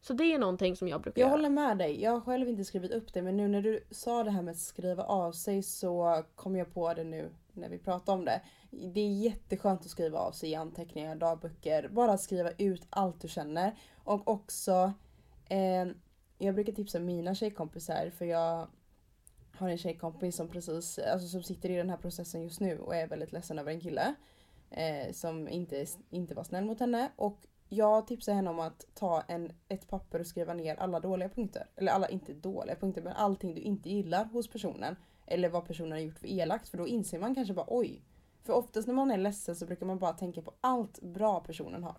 Så det är någonting som jag brukar Jag göra. håller med dig. Jag har själv inte skrivit upp det men nu när du sa det här med att skriva av sig så kom jag på det nu när vi pratade om det. Det är jätteskönt att skriva av sig i anteckningar, dagböcker. Bara skriva ut allt du känner. Och också, eh, jag brukar tipsa mina tjejkompisar för jag har en tjejkompis som precis, alltså som sitter i den här processen just nu och är väldigt ledsen över en kille. Eh, som inte, inte var snäll mot henne. Och jag tipsar henne om att ta en, ett papper och skriva ner alla dåliga punkter. Eller alla, inte dåliga punkter, men allting du inte gillar hos personen. Eller vad personen har gjort för elakt. För då inser man kanske bara oj. För oftast när man är ledsen så brukar man bara tänka på allt bra personen har.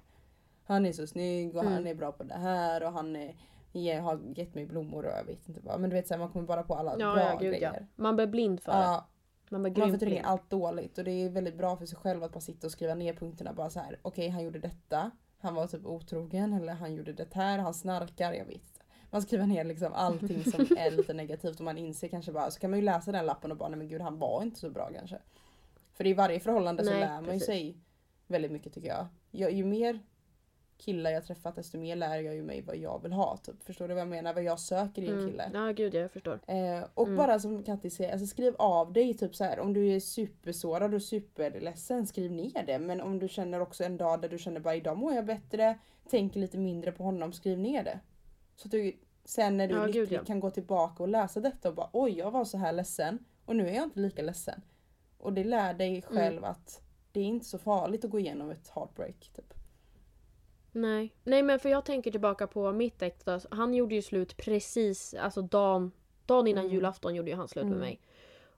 Han är så snygg och Mm. han är bra på det här och han är, ge, har gett mig blommor och jag vet inte vad. Men du vet så här, man kommer bara på alla Ja, bra ja, gud ja. grejer. Man blir blind för det. Ja, Man blir man grymt förtränger allt dåligt och det är väldigt bra för sig själv att bara sitta och skriva ner punkterna bara så här. okej han gjorde detta, han var typ otrogen eller han gjorde det här, han snarkar, jag vet inte. Man skriver ner liksom allting som [laughs] är lite negativt och man inser kanske bara, så kan man ju läsa den lappen och bara nej men gud han var inte så bra kanske. För i varje förhållande så Nej, lär man ju sig väldigt mycket tycker jag. jag. Ju mer killar jag träffat desto mer lär jag ju mig vad jag vill ha. Typ. Förstår du vad jag menar? Vad jag söker i en kille. Mm. Ja gud ja, jag förstår. Eh, och Mm. bara som Katti säger, alltså skriv av dig typ så här om du är supersårad och superledsen, skriv ner det. Men om du känner också en dag där du känner bara idag mår jag bättre, tänker lite mindre på honom, skriv ner det. Så att du sen när du Ja, är lycklig ja. kan gå tillbaka och läsa detta och bara oj jag var så här ledsen och nu är jag inte lika ledsen. Och det lär dig Mm. själv att det är inte så farligt att gå igenom ett heartbreak. Typ. Nej. Nej men för jag tänker tillbaka på mitt ex då. Han gjorde ju slut precis, alltså dagen, dagen innan Mm. julafton gjorde ju han slut Mm. med mig.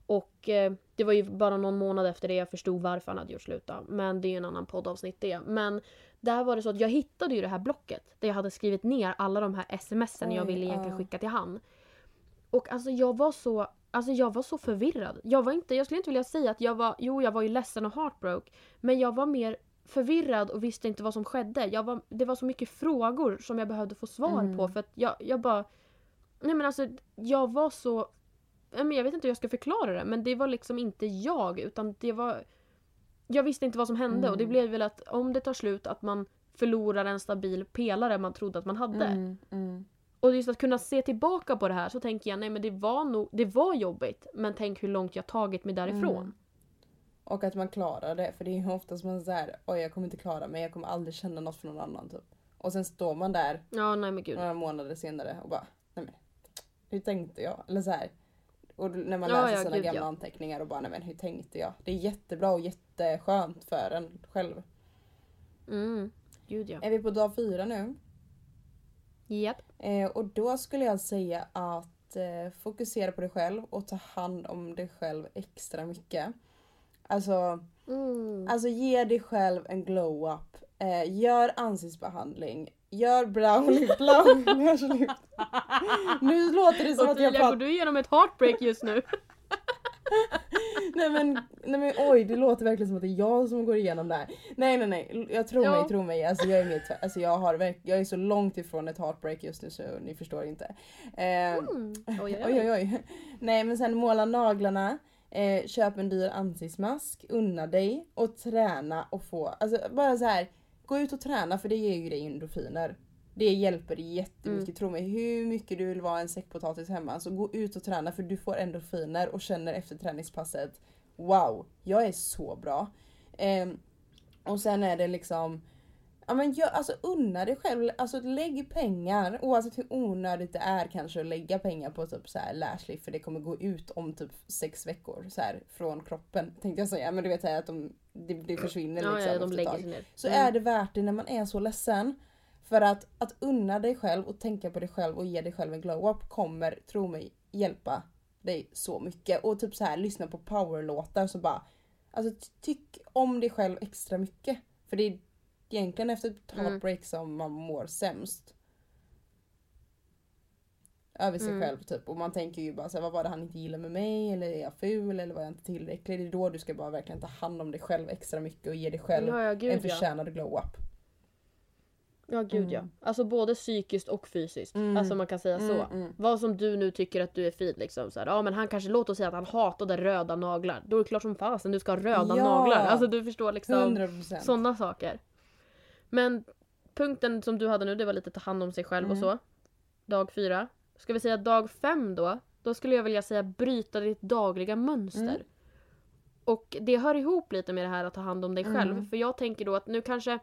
Och eh, det var ju bara någon månad efter det jag förstod varför han hade gjort slut då. Men det är ju en annan poddavsnitt det. Men där var det så att jag hittade ju det här blocket. Där jag hade skrivit ner alla de här smsen jag Oj, ville egentligen ja. skicka till han. Och alltså jag var så Alltså jag var så förvirrad. Jag var inte, jag skulle inte vilja säga att jag var, jo jag var ju ledsen och heartbroke. Men jag var mer förvirrad och visste inte vad som skedde. Jag var, det var så mycket frågor som jag behövde få svar Mm. på för att jag, jag bara... Nej men alltså jag var så... Jag vet inte hur jag ska förklara det men det var liksom inte jag utan det var... Jag visste inte vad som hände och det Mm. blev väl att om det tar slut att man förlorar en stabil pelare man trodde att man hade. Mm, mm. Och just att kunna se tillbaka på det här så tänker jag nej men det var nog, det var jobbigt men tänk hur långt jag tagit mig därifrån. Och att man klarar det. För det är ju oftast man säger oj jag kommer inte klara mig, jag kommer aldrig känna något för någon annan. Typ. Och sen står man där Ja nej men gud. några månader senare och bara nej men hur tänkte jag? Eller så här. Och när man Ja, läser ja, sina gud, gamla ja. anteckningar och bara nej men hur tänkte jag? Det är jättebra och jätteskönt för en själv. Mm. Gud ja. Är vi på dag fyra nu? Japp. Eh, och då skulle jag säga att eh, fokusera på dig själv och ta hand om dig själv extra mycket. Alltså, Mm. alltså ge dig själv en glow-up. Eh, gör ansiktsbehandling. Gör brow lip [laughs] glow. Gör så lip- nu låter det som att jag Ottilia, går pratar... du igenom ett heartbreak just nu? [laughs] Nej men, nej men oj det låter verkligen som att det är jag som går igenom det här. Nej nej nej, jag tror Ja. mig, tro mig. Alltså jag är, med, alltså, jag, har, jag är så långt ifrån ett heartbreak just nu så ni förstår inte. Eh, Mm. Oj, oj, [laughs] Oj oj oj. Nej men sen måla naglarna, eh, köp en dyr ansiktsmask, unna dig och träna och få, alltså bara så här. Gå ut och träna för det ger ju dig endorfiner. Det hjälper jättemycket, Mm. tro mig. Hur mycket du vill vara en säckpotatis hemma så gå ut och träna för du får endorfiner och känner efter träningspasset Wow, jag är så bra. Ehm, och sen är det liksom Ja men gör, alltså unna dig själv, alltså lägg pengar oavsett hur onödigt det är kanske att lägga pengar på typ så här Lashly för det kommer gå ut om typ sex veckor så här från kroppen tänkte jag säga men du vet så här, att de, det, det försvinner Ja, liksom ja, de efter ett lägger sig ner. Så Mm. är det värt det när man är så ledsen. För att, att unna dig själv och tänka på dig själv och ge dig själv en glow-up kommer, tro mig, hjälpa dig så mycket. Och typ så här lyssna på powerlåtar så bara Alltså ty- tyck om dig själv extra mycket. För det är egentligen efter ett Mm. heartbreak som man mår sämst. Över sig Mm. själv typ. Och man tänker ju bara så här, vad var det han inte gillade med mig? Eller är jag ful? Eller var jag inte tillräcklig? Det är då du ska bara verkligen ta hand om dig själv extra mycket och ge dig själv Ja, ja, en gud ja. förtjänad glow-up. Ja, gud ja. Mm. Alltså både psykiskt och fysiskt. Mm. Alltså man kan säga så. Mm, mm. Vad som du nu tycker att du är fin liksom. Så här, ja men han kanske, låt oss säga att han hatade röda naglar. Då är det klart som fasen du ska ha röda Ja. naglar. Alltså du förstår liksom. 100%. Sådana saker. Men punkten som du hade nu det var lite ta hand om sig själv och Mm. så. Dag fyra. Ska vi säga dag fem då? Då skulle jag vilja säga bryta ditt dagliga mönster. Mm. Och det hör ihop lite med det här att ta hand om dig själv. Mm. För jag tänker då att nu kanske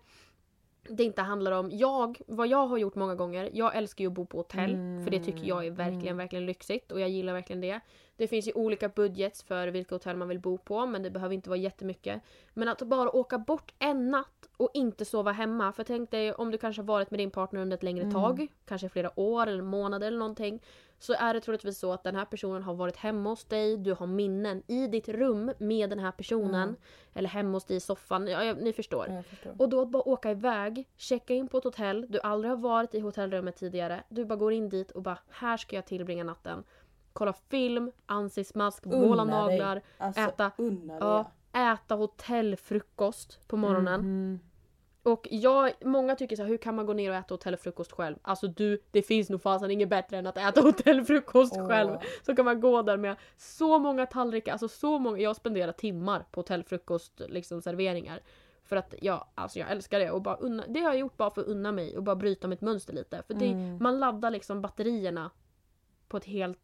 det inte handlar om jag, vad jag har gjort många gånger. Jag älskar ju att bo på hotell. Mm, För det tycker jag är verkligen, mm. verkligen lyxigt. Och jag gillar verkligen det. Det finns ju olika budgets för vilka hotell man vill bo på men det behöver inte vara jättemycket. Men att bara åka bort en natt och inte sova hemma. För tänk dig om du kanske har varit med din partner under ett längre Mm. tag, kanske flera år eller månader eller någonting. Så är det troligtvis så att den här personen har varit hemma hos dig, du har minnen i ditt rum med den här personen. Mm. Eller hemma hos dig i soffan, ja, ja, ni förstår. Ja, jag förstår. Och då att bara åka iväg, checka in på ett hotell, du aldrig har varit i hotellrummet tidigare. Du bara går in dit och bara här ska jag tillbringa natten. Kolla film, ansiktsmask, måla naglar, Alltså, äta, ja, äta hotellfrukost på morgonen. Mhm. Och jag, många tycker så här, hur kan man gå ner och äta hotellfrukost själv? Alltså du, det finns nog fasen inget bättre än att äta [laughs] hotellfrukost Åh. själv. Så kan man gå där med så många tallrikar, alltså så många, jag spenderar timmar på hotellfrukost liksom serveringar. För att ja, alltså jag älskar det och bara unna, det har jag gjort bara för att unna mig och bara bryta mitt mönster lite. För det, Mm. man laddar liksom batterierna på ett helt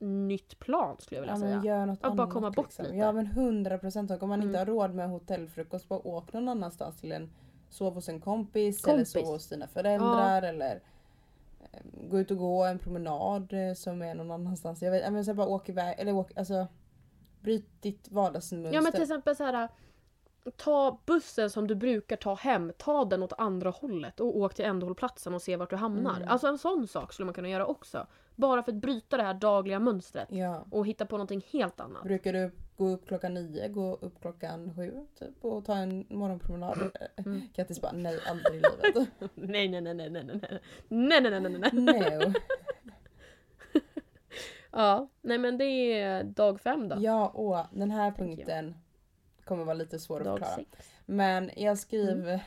nytt plan skulle jag vilja Ja, säga. gör något Att bara komma bort liksom. lite. Ja men hundra procent. Om man inte Mm. har råd med hotellfrukost, bara åk någon annanstans till en sov hos en kompis, Kompis. eller sov hos dina föräldrar eller eh, gå ut och gå en promenad eh, som är någon annanstans. Jag vet, ja, men så bara åk iväg, eller åk, alltså bryt ditt vardagsmönster. Ja men till exempel så här. Ta bussen som du brukar ta hem, ta den åt andra hållet och åk till ändhållplatsen och se vart du hamnar. Mm. Alltså en sån sak skulle man kunna göra också. Bara för att bryta det här dagliga mönstret Ja. och hitta på någonting helt annat. Brukar du gå upp klockan nio, gå upp klockan sju typ och ta en morgonpromenad? Mm. [laughs] Kattis bara nej, aldrig i livet. [laughs] Nej nej nej nej nej nej nej nej nej nej nej nej Nej. [laughs] Ja, nej men det är dag fem då. Ja, och den här punkten kommer vara lite svår att dag förklara. sex. Men jag skrev, Mm.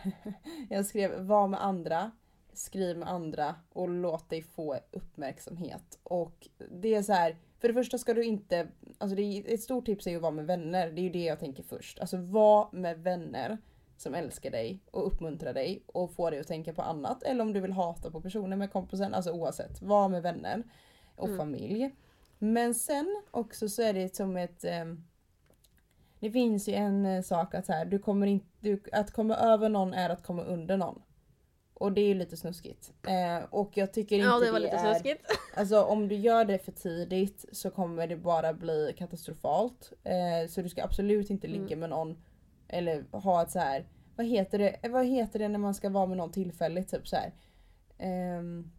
jag skrev var med andra, skriv med andra och låt dig få uppmärksamhet. Och det är så här, för det första ska du inte, alltså det är, ett stort tips är ju att vara med vänner. Det är ju det jag tänker först. Alltså var med vänner som älskar dig och uppmuntrar dig och får dig att tänka på annat. Eller om du vill hata på personen med kompisen, alltså oavsett. Var med vänner och Mm. familj. Men sen också så är det som ett ehm, det finns ju en eh, sak att så här, du kommer inte, du, att komma över någon är att komma under någon. Och det är ju lite snuskigt. Eh, och jag tycker inte Ja det var lite är, snuskigt. [laughs] Alltså om du gör det för tidigt så kommer det bara bli katastrofalt. Eh, så du ska absolut inte ligga Mm. med någon eller ha ett så här. vad heter det, eh, vad heter det när man ska vara med någon tillfälligt? Typ så här. Ehm,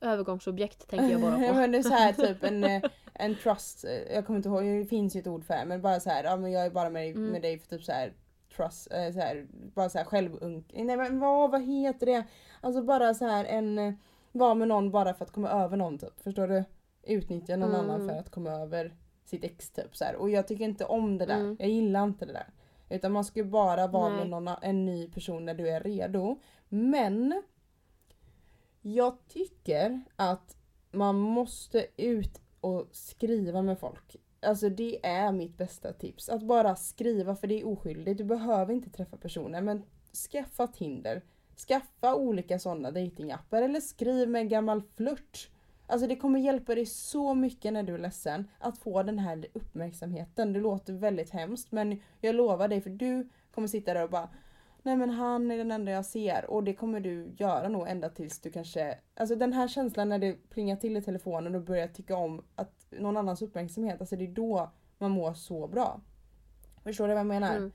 Övergångsobjekt tänker jag bara [laughs] på. men det är så här typ en, [laughs] eh, en trust, eh, jag kommer inte ihåg, det finns ju ett ord för det men bara så här, ja men jag är bara med, Mm. med dig för typ så här trust, eh, så här, bara så här självunk, nej men vad, vad heter det? Alltså bara så här en, eh, vara med någon bara för att komma över någon typ, förstår du? Utnyttja någon Mm. annan för att komma över sitt ex typ så här. och jag tycker inte om det där, Mm. jag gillar inte det där. Utan man ska ju bara vara Nej. med någon, en ny person när du är redo. Men jag tycker att man måste ut och skriva med folk. Alltså det är mitt bästa tips. Att bara skriva för det är oskyldigt. Du behöver inte träffa personer men skaffa Tinder. Skaffa olika sådana datingappar eller skriv med en gammal flört. Alltså det kommer hjälpa dig så mycket när du är ledsen att få den här uppmärksamheten. Det låter väldigt hemskt men jag lovar dig för du kommer sitta där och bara Nej men han är den enda jag ser och det kommer du göra nog ända tills du kanske Alltså den här känslan när det plingar till i telefonen och börjar tycka om att någon annans uppmärksamhet, alltså det är då man mår så bra. Förstår du vad jag menar? Mm.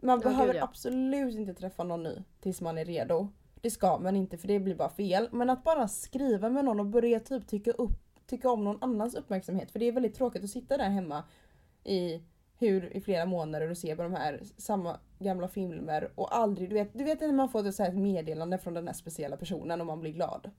Man Ja, behöver gud, ja. absolut inte träffa någon ny tills man är redo. Det ska man inte för det blir bara fel. Men att bara skriva med någon och börja typ tycka, upp, tycka om någon annans uppmärksamhet. För det är väldigt tråkigt att sitta där hemma i, hur, i flera månader och se på de här samma gamla filmer och aldrig, du vet, du vet när man får ett, så här ett meddelande från den här speciella personen och man blir glad.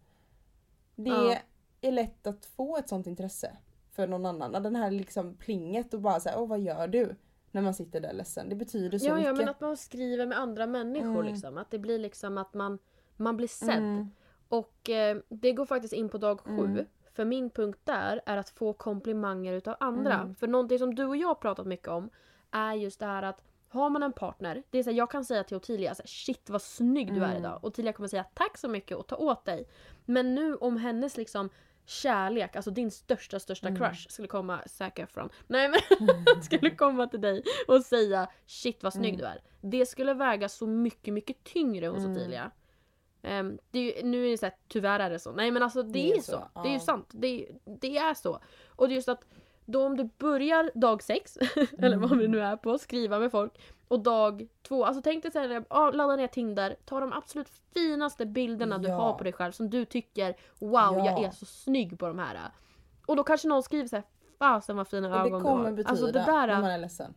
Det Ja. är lätt att få ett sånt intresse för någon annan. Den här liksom plinget och bara säga åh vad gör du? När man sitter där ledsen. Det betyder så Ja, mycket. ja men att man skriver med andra människor Mm. liksom. Att det blir liksom att man, man blir sedd. Mm. Och eh, det går faktiskt in på dag sju. Mm. För min punkt där är att få komplimanger utav andra. Mm. För någonting som du och jag har pratat mycket om är just det här att har man en partner, det är så här, jag kan säga till Ottilia så här, shit vad snygg du är Mm. idag. Ottilia kommer säga tack så mycket och ta åt dig. Men nu om hennes liksom kärlek, alltså din största största Mm. crush skulle komma, Zac Efron, nej men [laughs] skulle [laughs] komma till dig och säga shit vad snygg Mm. du är. Det skulle väga så mycket mycket tyngre hos Mm. Ottilia. Ehm, det är ju, nu är det såhär, tyvärr är det så. Nej men alltså det, är, så. Det är ju sant. Det, det är så. Och det är just att då om du börjar dag sex, [laughs] eller vad vi nu är på, skriva med folk. Och dag två, alltså tänk dig såhär, ja, ladda ner Tinder, ta de absolut finaste bilderna du Ja. har på dig själv som du tycker wow Ja. jag är så snygg på de här. Och då kanske någon skriver såhär fasen vad fina Och det ögon du kommer har. betyda Alltså det där, när man är ledsen.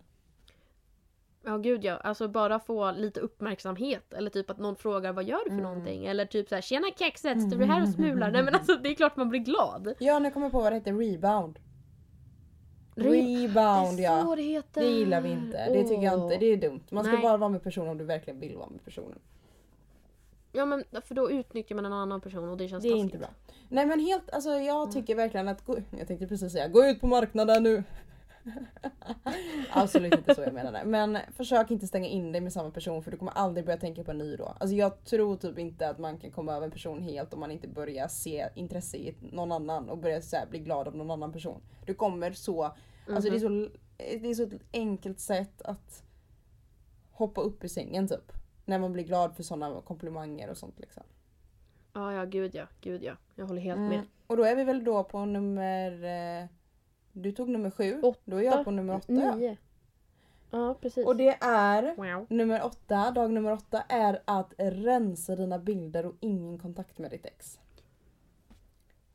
Ja gud ja, alltså bara få lite uppmärksamhet. Eller typ att någon frågar vad gör du för Mm. någonting? Eller typ såhär tjena kexet, står du här och smular? Nej men alltså det är klart man blir glad. Ja, nu kommer jag på vad det heter. Rebound. Re- Rebound det är ja. så det heter. Det gillar vi inte. Det tycker jag inte. Det är dumt. Man ska Nej. bara vara med personen om du verkligen vill vara med personen. Ja men för då utnyttjar man en annan person och det känns Det är taskigt. inte bra. Nej men helt, alltså jag Mm. tycker verkligen att gå, jag tänkte precis säga gå ut på marknaden nu. [laughs] Absolut inte så jag menade. Men försök inte stänga in dig med samma person för du kommer aldrig börja tänka på en ny då. Alltså jag tror typ inte att man kan komma över en person helt om man inte börjar se intresse i någon annan och börja så bli glad av någon annan person. Du kommer så, alltså det är så, det är så ett enkelt sätt att hoppa upp i sängen typ. När man blir glad för sådana komplimanger och sånt liksom. Ja ja gud ja, gud ja. Jag håller helt Mm. med. Och då är vi väl då på nummer... Eh, du tog nummer sju. Åtta. Då är jag på nummer åtta. ja. Nio. Ja precis. Och det är... Wow. Nummer åtta, dag nummer åtta är att rensa dina bilder och ingen kontakt med ditt ex.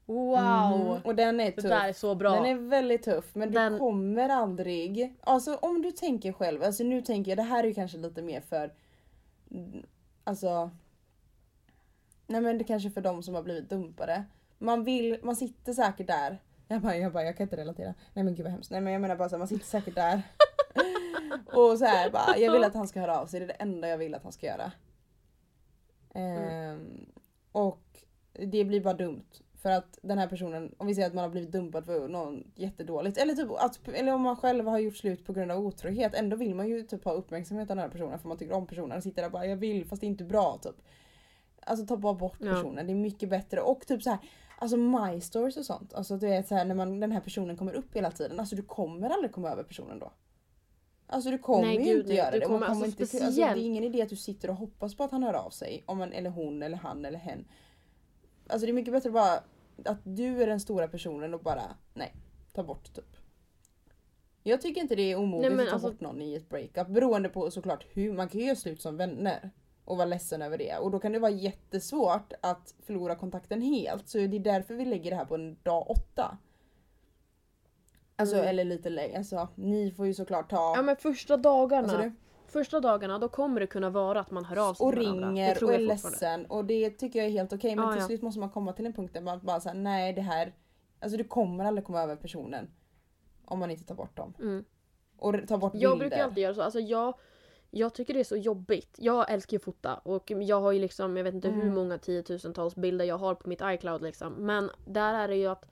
Wow! Mm. Och den är Det tuff. där är så bra. Den är väldigt tuff men Den- du kommer aldrig... Alltså om du tänker själv, alltså nu tänker jag det här är ju kanske lite mer för... Alltså... Nej men det kanske är för de som har blivit dumpade. Man vill, man sitter säkert där. Jag bara, jag bara, jag kan inte relatera. Nej men gud vad hemskt. Nej men jag menar bara så här, man sitter säkert där. [laughs] och så här bara, jag vill att han ska höra av sig. Det är det enda jag vill att han ska göra. Ehm, och det blir bara dumt. För att den här personen, om vi säger att man har blivit dumpad för något jättedåligt. Eller, typ att, eller om man själv har gjort slut på grund av otrohet. Ändå vill man ju typ ha uppmärksamhet av den här personen för man tycker om personen. Och sitter där och bara jag vill fast det är inte bra typ. Alltså ta bara bort Ja. personen. Det är mycket bättre. Och typ så här, alltså my stories och sånt. Alltså du vet så här när man, den här personen kommer upp hela tiden. Alltså du kommer aldrig komma över personen då. Alltså du kommer Nej, ju gud, inte nej. göra det. Kommer- kommer alltså, inte, alltså, det är ingen idé att du sitter och hoppas på att han hör av sig. Om man, eller hon eller han eller hen. Alltså det är mycket bättre bara att du är den stora personen och bara nej, ta bort typ. Jag tycker inte det är omodigt Nej, att ta alltså- bort någon i ett breakup beroende på såklart hur, man kan ju göra slut som vänner och vara ledsen över det och då kan det vara jättesvårt att förlora kontakten helt så det är därför vi lägger det här på en dag åtta. Alltså Mm. eller lite längre, alltså ni får ju såklart ta Ja men första dagarna. Första dagarna då kommer det kunna vara att man hör av sig och till ringer och är jag ledsen och det tycker jag är helt okej men Ja, till ja. slut måste man komma till en punkt där man bara säger nej det här, alltså du kommer aldrig komma över personen om man inte tar bort dem. Mm. Och ta bort Jag bilder. brukar alltid göra så. Alltså jag, jag tycker det är så jobbigt. Jag älskar ju att fota och jag har ju liksom, jag vet inte hur Mm. många tiotusentals bilder jag har på mitt iCloud liksom. Men där är det ju att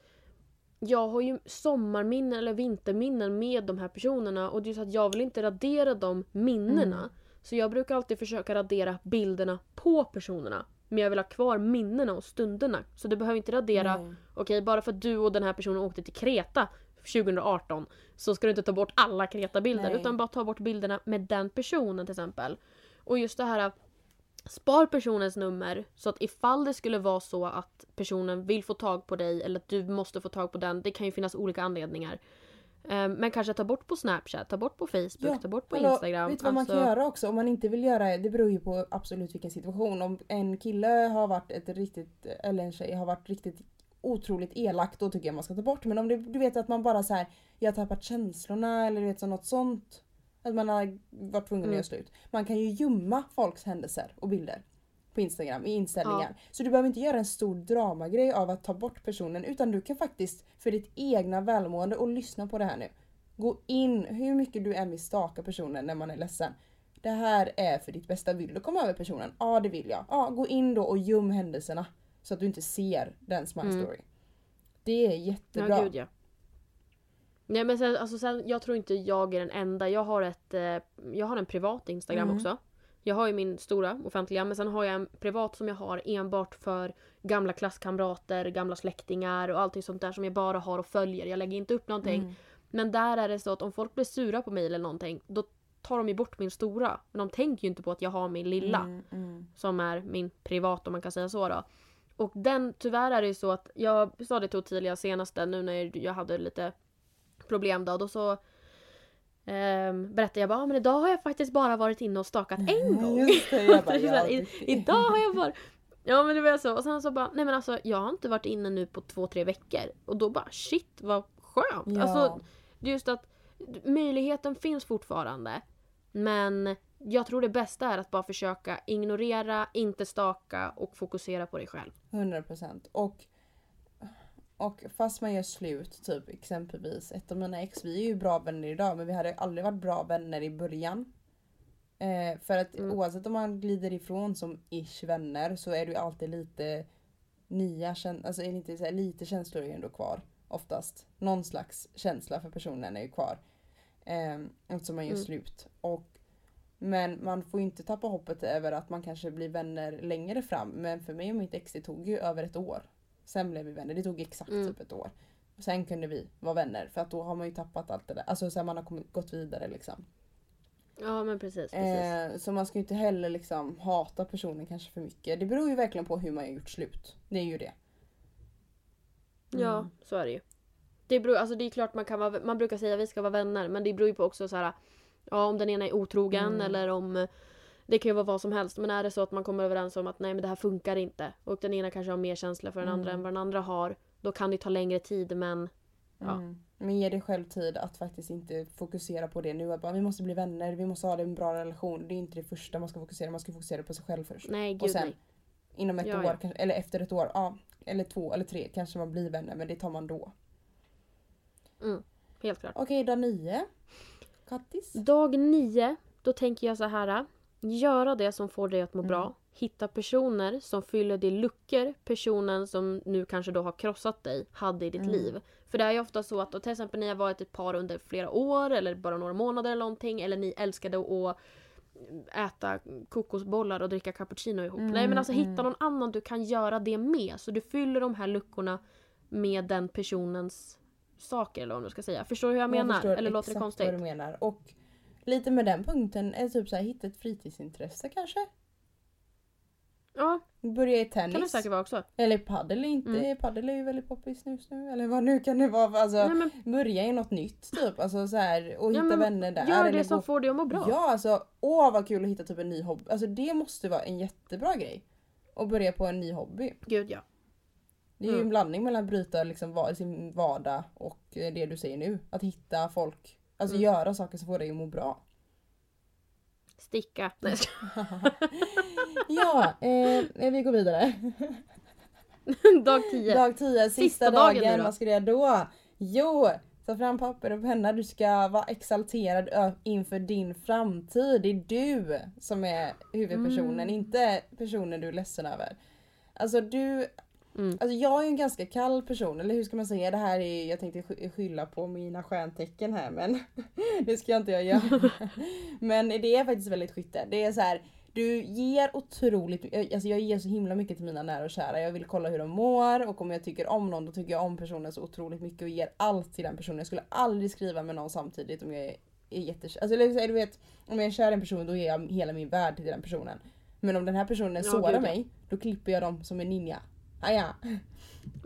jag har ju sommarminnen eller vinterminnen med de här personerna och det är så att jag vill inte radera de minnena. Mm. Så jag brukar alltid försöka radera bilderna på personerna. Men jag vill ha kvar minnena och stunderna. Så du behöver inte radera Nej. Okej, bara för att du och den här personen åkte till Kreta 2018 så ska du inte ta bort alla Kreta-bilder utan bara ta bort bilderna med den personen till exempel. Och just det här Spar personens nummer så att ifall det skulle vara så att personen vill få tag på dig eller att du måste få tag på den, det kan ju finnas olika anledningar. Eh, Men kanske ta bort på Snapchat, ta bort på Facebook, Ja, ta bort på Hallå, Instagram. Vet du vad man kan Alltså- göra också om man inte vill göra det beror ju på absolut vilken situation. Om en kille har varit ett riktigt, eller en tjej har varit riktigt otroligt elak då tycker jag man ska ta bort. Men om det, du vet att man bara så här, jag har tappat känslorna eller du vet så något sånt. Att man har varit tvungen att Mm. göra slut. Man kan ju gömma folks händelser och bilder på Instagram i inställningar. Så du behöver inte göra en stor dramagrej av att ta bort personen utan du kan faktiskt för ditt egna välmående och lyssna på det här nu. Gå in hur mycket du än vill staka personen när man är ledsen. Det här är för ditt bästa. Vill du komma över personen? Ja det vill jag. Ja, gå in då och göm händelserna. Så att du inte ser den smile Mm. story. Det är jättebra. Ja, gud ja. Nej men sen, alltså sen, jag tror inte jag är den enda. Jag har, ett, eh, jag har en privat Instagram Mm. också. Jag har ju min stora offentliga men sen har jag en privat som jag har enbart för gamla klasskamrater, gamla släktingar och allting sånt där som jag bara har och följer. Jag lägger inte upp någonting. Mm. Men där är det så att om folk blir sura på mig eller någonting då tar de ju bort min stora. Men de tänker ju inte på att jag har min lilla. Mm, mm. Som är min privat om man kan säga så då. Och den, tyvärr är det ju så att jag sa det till Ottilia senaste nu när jag hade lite problem då. Då så ehm, berättade jag bara ah, men idag har jag faktiskt bara varit inne och stakat en gång. Det, bara, [laughs] ja, i, idag har jag bara... Ja men det var så. Och sen så bara, nej men alltså jag har inte varit inne nu på två, tre veckor. Och då bara shit vad skönt. Ja. Alltså det är just att möjligheten finns fortfarande. Men jag tror det bästa är att bara försöka ignorera, inte staka och fokusera på dig själv. 100% och, och fast man gör slut, typ exempelvis ett av mina ex, vi är ju bra vänner idag men vi hade aldrig varit bra vänner i början. Eh, för att Mm. oavsett om man glider ifrån som ish vänner så är det ju alltid lite nya alltså är inte så lite känslor är ju ändå kvar oftast. Någon slags känsla för personen är ju kvar. Eh, eftersom man gör Mm. slut. Och men man får inte tappa hoppet över att man kanske blir vänner längre fram. Men för mig och mitt ex det tog ju över ett år. Sen blev vi vänner. Det tog exakt Mm. typ ett år. Sen kunde vi vara vänner för att då har man ju tappat allt det där. Alltså så här, man har kommit, gått vidare liksom. Ja men precis. precis. Eh, så man ska ju inte heller liksom hata personen kanske för mycket. Det beror ju verkligen på hur man har gjort slut. Det är ju det. Ja, Mm. så är det ju. Det, beror, alltså det är klart man kan vara, man brukar säga att vi ska vara vänner men det beror ju på också så här, ja, om den ena är otrogen Mm. eller om det kan ju vara vad som helst men är det så att man kommer överens om att nej men det här funkar inte och den ena kanske har mer känsla för den andra Mm. än vad den andra har då kan det ta längre tid men Ja. Mm. Men ge dig själv tid att faktiskt inte fokusera på det nu. Att bara, vi måste bli vänner, vi måste ha en bra relation. Det är inte det första man ska fokusera Man ska fokusera på sig själv först. nej gud Och sen nej. inom ett Ja, år, ja. eller efter ett år, ja, eller två eller tre kanske man blir vänner men det tar man då. Helt klart. Okej, dag nio. Kattis. Dag nio, då tänker jag så här. Göra det som får dig att må Mm. bra. Hitta personer som fyller de luckor personen som nu kanske då har krossat dig hade i ditt Mm. liv. För det är ju ofta så att och till exempel ni har varit ett par under flera år eller bara några månader eller någonting eller ni älskade att äta kokosbollar och dricka cappuccino ihop. Mm, Nej men alltså hitta mm. någon annan du kan göra det med. Så du fyller de här luckorna med den personens saker eller vad man ska säga. Förstår du hur jag menar? förstår eller låter det exakt konstigt? vad du menar. Och lite med den punkten är typ så här, hitta ett fritidsintresse kanske. Ja, Börja i kan det tennis. säkert vara också. Eller paddel är inte. Mm. Paddel är ju väldigt poppis just nu. Eller vad nu kan det vara. Alltså, Nej, men Börja i något nytt typ. Alltså så här, och Ja, hitta men vänner där. Gör eller det som gå- får dig att må bra. Ja alltså, åh vad kul att hitta typ en ny hobby. Alltså det måste vara en jättebra grej. Och börja på en ny hobby. Gud ja. Det är ju Mm. en blandning mellan att bryta liksom sin vardag och eh, det du säger nu. Att hitta folk. Alltså Mm. göra saker som får dig att må bra. Sticka. Nej. [laughs] Ja, eh, vi går vidare. [laughs] Dag 10. Dag 10, sista, Sista dagen dagen. Vad ska du göra då? Jo, ta fram papper och penna. Du ska vara exalterad inför din framtid. Det är du som är huvudpersonen, Mm. inte personen du är ledsen över. Alltså du Mm. Alltså jag är ju en ganska kall person, eller hur ska man säga? Det här är, jag tänkte sky- skylla på mina stjärntecken här men [laughs] det ska jag inte jag göra. [laughs] men det är faktiskt väldigt skytte. Det är så här, du ger otroligt alltså jag ger så himla mycket till mina nära och kära. Jag vill kolla hur de mår och om jag tycker om någon då tycker jag om personen så otroligt mycket och ger allt till den personen. Jag skulle aldrig skriva med någon samtidigt om jag är, är jättekär. Alltså du vet, om jag är kär i en person då ger jag hela min värld till den personen. Men om den här personen Ja, sårar mig, då klipper jag dem som en ninja. Aja.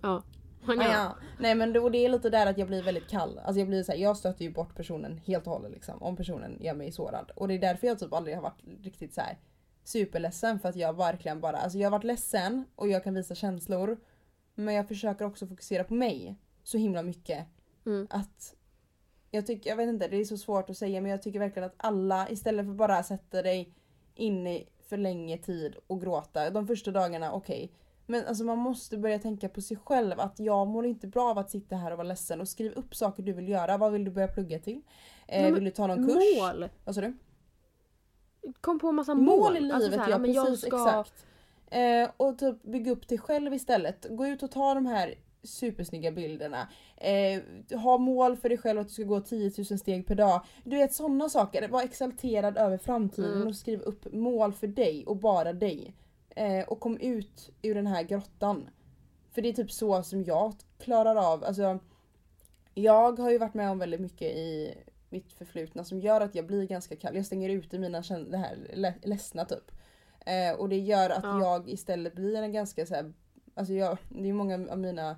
Ja. Ah, ja. ja. Nej men då, det är lite där att jag blir väldigt kall. Alltså jag blir så här, jag stöter ju bort personen helt och hållet liksom. Om personen gör mig sårad. Och det är därför jag typ aldrig har varit riktigt så här superledsen. För att jag verkligen bara, alltså jag har varit ledsen och jag kan visa känslor. Men jag försöker också fokusera på mig så himla mycket. Mm. Att jag tycker, jag vet inte, det är så svårt att säga men jag tycker verkligen att alla istället för bara sätta dig inne för länge tid och gråta. De första dagarna, okej. Men alltså man måste börja tänka på sig själv att jag mår inte bra av att sitta här och vara ledsen och skriv upp saker du vill göra. Vad vill du börja plugga till? Eh, men vill du ta någon kurs? Mål. Vad sa du? Kom på en massa mål. Mål i livet Alltså så här, ja, men jag precis ska... exakt. Eh, och typ bygga upp dig själv istället. Gå ut och ta de här supersnygga bilderna. Eh, ha mål för dig själv att du ska gå 10 000 steg per dag. Du vet sådana saker. Var exalterad över framtiden Mm. och skriv upp mål för dig och bara dig. Eh, och kom ut ur den här grottan. För det är typ så som jag klarar av, alltså jag har ju varit med om väldigt mycket i mitt förflutna som gör att jag blir ganska kall. Jag stänger ute mina det här le- ledsna typ. Eh, och det gör att Ja. jag istället blir en ganska så här, alltså jag, det är många av mina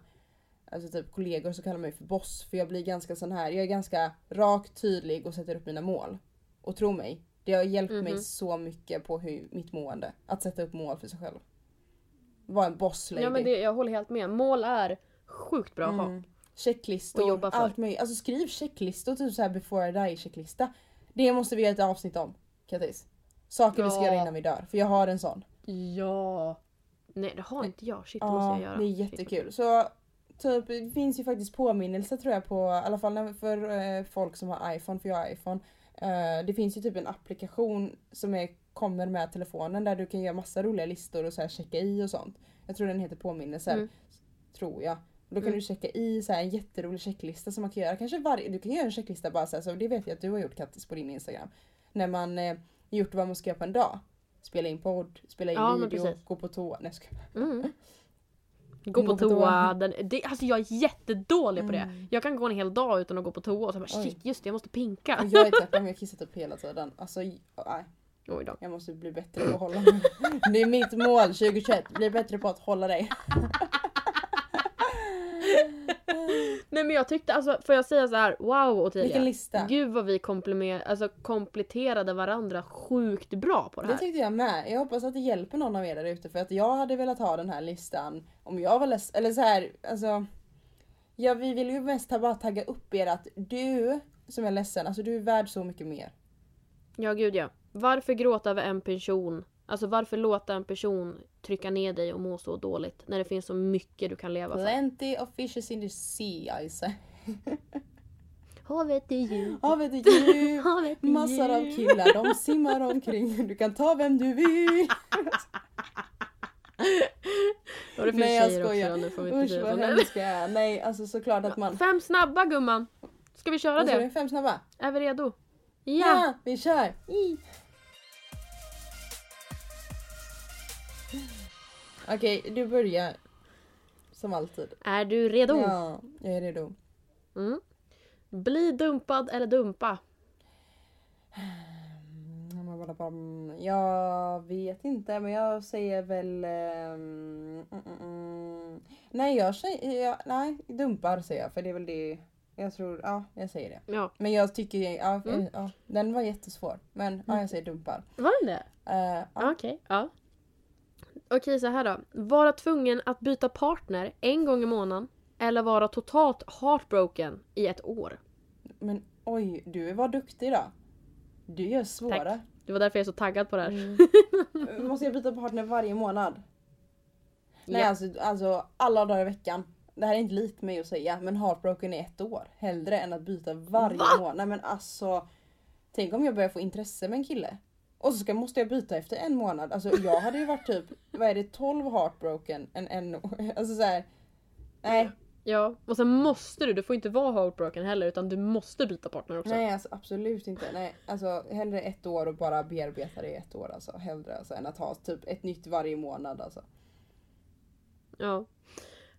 alltså typ kollegor som kallar mig för boss för jag blir ganska sån här, jag är ganska rak, tydlig och sätter upp mina mål. Och tro mig, det har hjälpt mig Mhm. så mycket på hur, mitt mående. Att sätta upp mål för sig själv. Var en boss lady. Ja men det, jag håller helt med. Mål är sjukt bra att ha. Mm. Checklistor, jobba för. allt möjligt. Alltså skriv checklistor, typ såhär before I die checklista. Det måste vi göra ett avsnitt om, Kattis. Saker vi ska Ja. göra innan vi dör, för jag har en sån. Ja. Nej det har inte jag. Shit det måste Ja, jag göra. det är jättekul. Så typ, det finns ju faktiskt påminnelse tror jag på, i alla fall för eh, folk som har iPhone, för jag har iPhone. Eh, det finns ju typ en applikation som är, kommer med telefonen där du kan göra massa roliga listor och så checka i och sånt. Jag tror den heter påminnelser. Mm. Tror jag. Då kan Mm. du checka i så en jätterolig checklista som man kan göra. Kanske varje, du kan göra en checklista bara så, här, så det vet jag att du har gjort Kattis på din Instagram. När man eh, gjort vad man ska göra på en dag. Spela in podd, spela in Ja, video, gå på toa. Nej, skojar. Mm. Gå på toa. Den, det, alltså jag är jättedålig på det. Mm. Jag kan gå en hel dag utan att gå på toa och så bara Oj. shit just det jag måste pinka. Jag är tvärtom, jag kissar typ hela tiden. Alltså, j- nej, Oj då. jag måste bli bättre på att hålla mig. [laughs] Det är mitt mål 2021, bli bättre på att hålla dig. [laughs] [laughs] Nej men jag tyckte alltså, får jag säga så här, wow Ottilia. Vilken lista. Gud vad vi alltså, kompletterade varandra sjukt bra på det Det här. tyckte jag med. Jag hoppas att det hjälper någon av er där ute för att jag hade velat ha den här listan om jag var ledsen. Eller så här, alltså. Ja, vi vill ju mest bara tagga upp er att du som är ledsen, alltså du är värd så mycket mer. Ja gud ja. Varför gråta över en person? Alltså varför låta en person trycka ner dig och må så dåligt när det finns så mycket du kan leva för? Plenty of fishes in the sea I say. [laughs] Havet är djupt. Havet är djupt. [laughs] Havet är Massor av djupt. killar, de simmar omkring. Du kan ta vem du vill. [laughs] Och det finns Nej, jag skojar. också nu får vi inte Usch vad är. Nej, alltså såklart att man... Fem snabba gumman! Ska vi köra det? Fem snabba? Är vi redo? Ja! Ja, vi kör! I. Okej, du börjar. Som alltid. Är du redo? Ja, jag är redo. Mm. Bli dumpad eller dumpa? [sighs] Mm, Jag vet inte, men jag säger väl... ehm, mm, mm, mm. Nej, jag säger... Jag, nej, dumpar säger jag, för det är väl det... Jag tror... Ja, jag säger det. Ja, Men jag tycker... Ja, Mm. ja, den var jättesvår. Men ja, jag säger dumpar. var det det? Eh, ja. Okej, ja. Okej, så här då. Vara tvungen att byta partner en gång i månaden eller vara totalt heartbroken i ett år. Men oj, du var duktig då. Du gör svåra. Det var därför jag är så taggad på det här. Mm. [laughs] Måste jag byta partner varje månad? Nej Ja. alltså, alltså alla dagar i veckan. Det här är inte likt mig att säga men heartbroken i ett år. Hellre än att byta varje Va? månad. Nej men alltså. Tänk om jag börjar få intresse med en kille. Och så ska, måste jag byta efter en månad. Alltså jag hade ju varit typ, vad är det, 12 heartbroken en, en [laughs] Alltså så här. Nej, Ja, och sen måste du, du får inte vara heartbroken heller utan du måste byta partner också. nej alltså absolut inte. Nej, alltså hellre ett år och bara bearbeta det i ett år alltså. Hellre alltså, än att ha typ ett nytt varje månad alltså. Ja.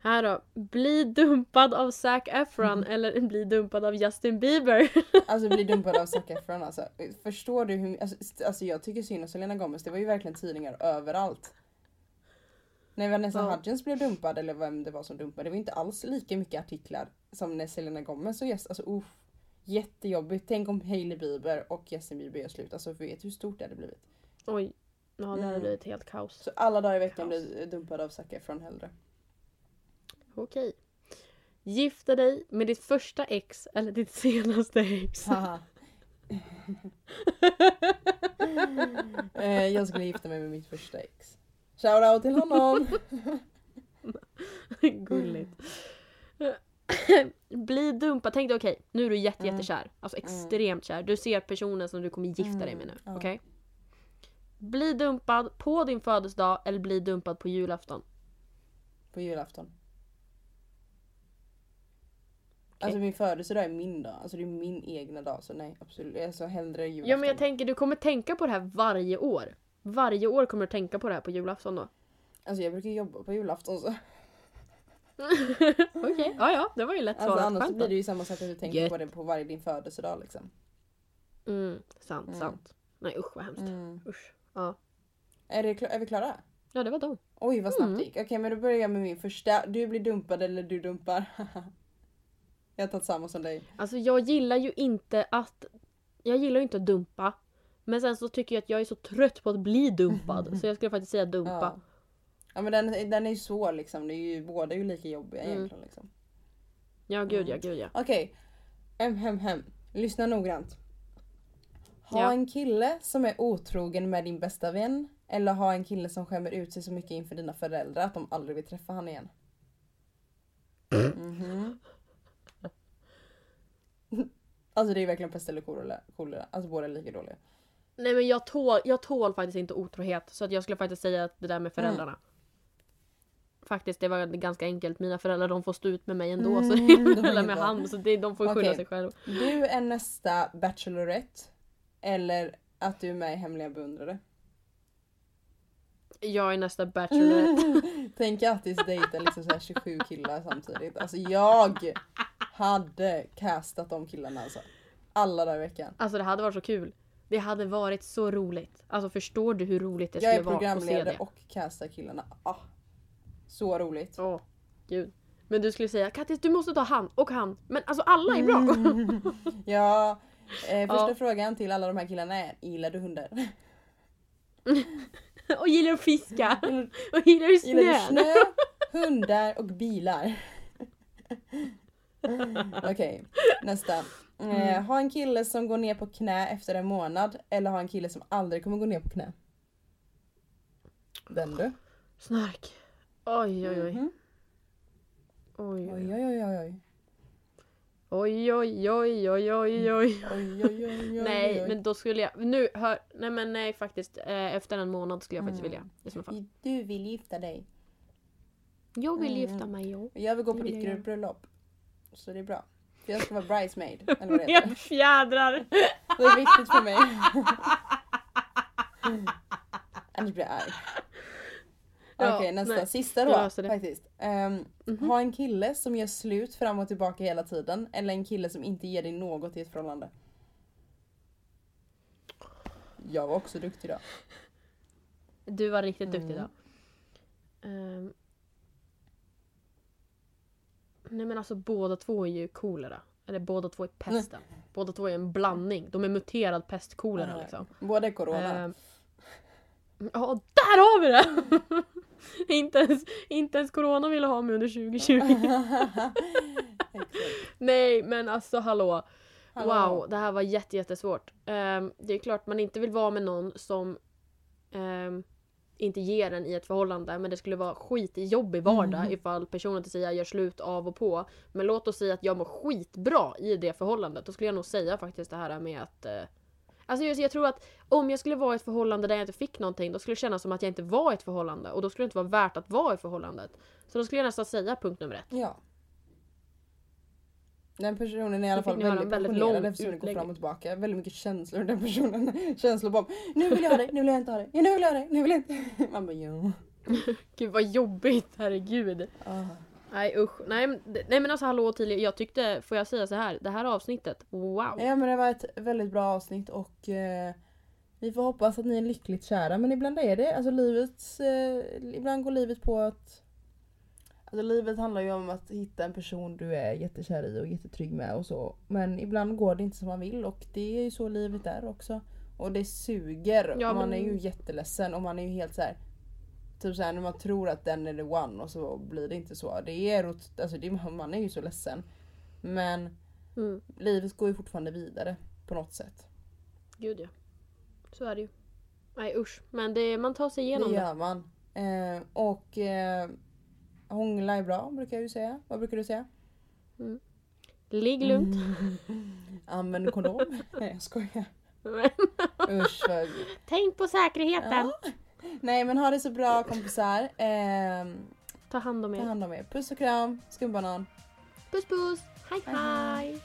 Här då. Bli dumpad av Zac Efron eller bli dumpad av Justin Bieber. [laughs] Alltså bli dumpad av Zac [laughs] Efron alltså. Förstår du hur, alltså, alltså jag tycker synd om Selena Gomez, det var ju verkligen tidningar överallt. När Vanessa Ja. Hudgens blev dumpad eller vem det var som dumpade, det var inte alls lika mycket artiklar som när Selena Gomez och Yes, alltså uff. Jättejobbigt. Tänk om Hailey Bieber och Justin Bieber gör slut. Alltså vet du hur stort det hade blivit? Oj. Ja, det hade Mm. blivit helt kaos. Så alla dagar i veckan Kaos. blir dumpad av Zac Efron hellre. Okej. Gifta dig med ditt första ex eller ditt senaste ex. [laughs] [laughs] Eh, jag skulle gifta mig med mitt första ex. Shoutout till honom! [laughs] Gulligt. Bli dumpad. Tänk dig okej, nu är du jätte, Mm. jättekär. Alltså extremt kär. Du ser personen som du kommer gifta dig med nu. Mm. Okej? Bli dumpad på din födelsedag eller bli dumpad på julafton. På julafton. Alltså min födelsedag är min dag. Alltså det är min egna dag. Så nej absolut. Alltså hellre julafton. Ja men jag tänker du kommer tänka på det här varje år. Varje år kommer du tänka på det här på julafton då. Alltså jag brukar jobba på julafton så. [laughs] Okej, ja ja det var ju lätt Alltså svarat. annars så Skönt blir det ju samma sak att du tänker Gött. på det på varje din födelsedag liksom. Mm, sant, Mm. sant. Nej usch vad hemskt. Mm. Usch. Ja. Är, det, är vi klara? ja, det var dem. Oj vad snabbt Mm. det gick. Okej men då börjar jag med min första. Du blir dumpad eller du dumpar. [laughs] jag har tagit samma som dig. Alltså jag gillar ju inte att... Jag gillar ju inte att dumpa. Men sen så tycker jag att jag är så trött på att bli dumpad. så jag skulle faktiskt säga dumpa. Ja. ja men den, den är ju svår liksom. Det är ju, båda är ju lika jobbiga Mm. egentligen. Liksom. Ja, gud Mm. ja, gud ja. Okej. Hem, hem, hem. Lyssna noggrant. Ha Ja. en kille som är otrogen med din bästa vän. Eller ha en kille som skämmer ut sig så mycket inför dina föräldrar att de aldrig vill träffa han igen. Mhm. Alltså det är verkligen pest eller kolera. Alltså båda är lika dåliga. Nej men jag tål, jag tål faktiskt inte otrohet. Så att jag skulle faktiskt säga att det där med föräldrarna. Faktiskt, det var ganska enkelt. Mina föräldrar de får stå ut med mig ändå. så Mm, det de är med han. Så det, de får skylla Okej. sig själva. Du är nästa Bachelorette. Eller att du är med i Hemliga beundrare. Jag är nästa bachelorette. [laughs] Tänk att Attis dejtar liksom så här 27 killar samtidigt. Alltså jag hade castat de killarna alltså. Alla dagar i veckan. Alltså det hade varit så kul. Det hade varit så roligt. Alltså förstår du hur roligt det Jag skulle är vara att se programledare det? och castar killarna. Ah, så roligt. Åh, gud. Men du skulle säga Kattis du måste ta han och han. Men alltså alla är bra. [laughs] [laughs] Ja, eh, första Ja. frågan till alla de här killarna är, gillar du hundar? [laughs] och gillar att fiska. och gillar snö. Gillar du snö, hundar och bilar? [laughs] Okej, nästa. Eh, Mm. ha en kille som går ner på knä efter en månad eller ha en kille som aldrig kommer gå ner på knä. Den du. Snark. Oj oj oj. Mhm. Oj Oj oj oj oj oj. oj oj oj oj oj oj. Oj, oj, oj, oj, Nej men då skulle jag, nu hör, nej men nej faktiskt eh, efter en månad skulle jag faktiskt Mm. vilja. I så fall. Du vill gifta dig. Jag vill Mm. gifta mig jo. Jag vill gå på ditt bröllop. Så det är bra. För jag ska vara bridesmaid. Eller vad det heter. Jag fjädrar. [laughs] Det är viktigt för mig. Annars blir jag arg. Okej nästa, nej. sista då faktiskt. Ehm, Mhm. Ha en kille som gör slut fram och tillbaka hela tiden eller en kille som inte ger dig något i ett förhållande. Jag var också duktig då. Du var riktigt duktig Mm. då. Nej men alltså båda två är ju kolera. Eller båda två är pesten. Båda två är en blandning. De är muterad pestkolera liksom. Båda är corona. Ehm. Ja, där har vi det! [laughs] inte, ens, inte ens corona ville ha mig under 2020. [laughs] Exakt. Nej men alltså hallå. Hallå. Wow, det här var jätte, jättesvårt. Ehm, det är klart man inte vill vara med någon som ehm, inte ger en i ett förhållande men det skulle vara skitjobbig vardag Mm. ifall personen till säga gör slut av och på. Men låt oss säga att jag mår skitbra i det förhållandet. Då skulle jag nog säga faktiskt det här med att eh, Alltså just, jag tror att om jag skulle vara i ett förhållande där jag inte fick någonting då skulle det kännas som att jag inte var i ett förhållande och då skulle det inte vara värt att vara i förhållandet. Så då skulle jag nästan säga punkt nummer ett. Ja. Den personen är i alla fall väldigt väldigt passionerad eftersom det går fram och tillbaka. Väldigt mycket känslor den personen. [laughs] Känslobomb. Nu vill jag ha det, nu vill jag inte ha det. Ja, nu vill jag ha det, nu vill jag inte. [laughs] Man bara jo. [laughs] Gud vad jobbigt, herregud. Ah. Nej usch. Nej, nej men alltså hallå Tilly, jag tyckte, får jag säga så här, det här avsnittet, wow. Ja men det var ett väldigt bra avsnitt och eh, vi får hoppas att ni är lyckligt kära men ibland är det, alltså livets, eh, ibland går livet på att Alltså livet handlar ju om att hitta en person du är jättekär i och jättetrygg med och så. Men ibland går det inte som man vill och det är ju så livet är också. Och det suger Ja, och man men- är ju jätteledsen och man är ju helt så här. Typ såhär när man tror att den är the one och så blir det inte så. Det är, alltså det, [laughs] man är ju så ledsen. Men Mm, livet går ju fortfarande vidare på något sätt. gud ja. Så är det ju. Nej usch. Men det, man tar sig igenom det det. gör man. Eh, och eh, hångla är bra brukar jag ju säga. Vad brukar du säga? Ligg lugnt. Använd kondom. [laughs] Nej jag skojar. Usch vad... Tänk på säkerheten. Ja. Nej men ha det så bra kompisar. Eh, Ta hand om ta er. hand om er. Puss och kram. Skumbanan. Puss puss. Hej, hej. hej.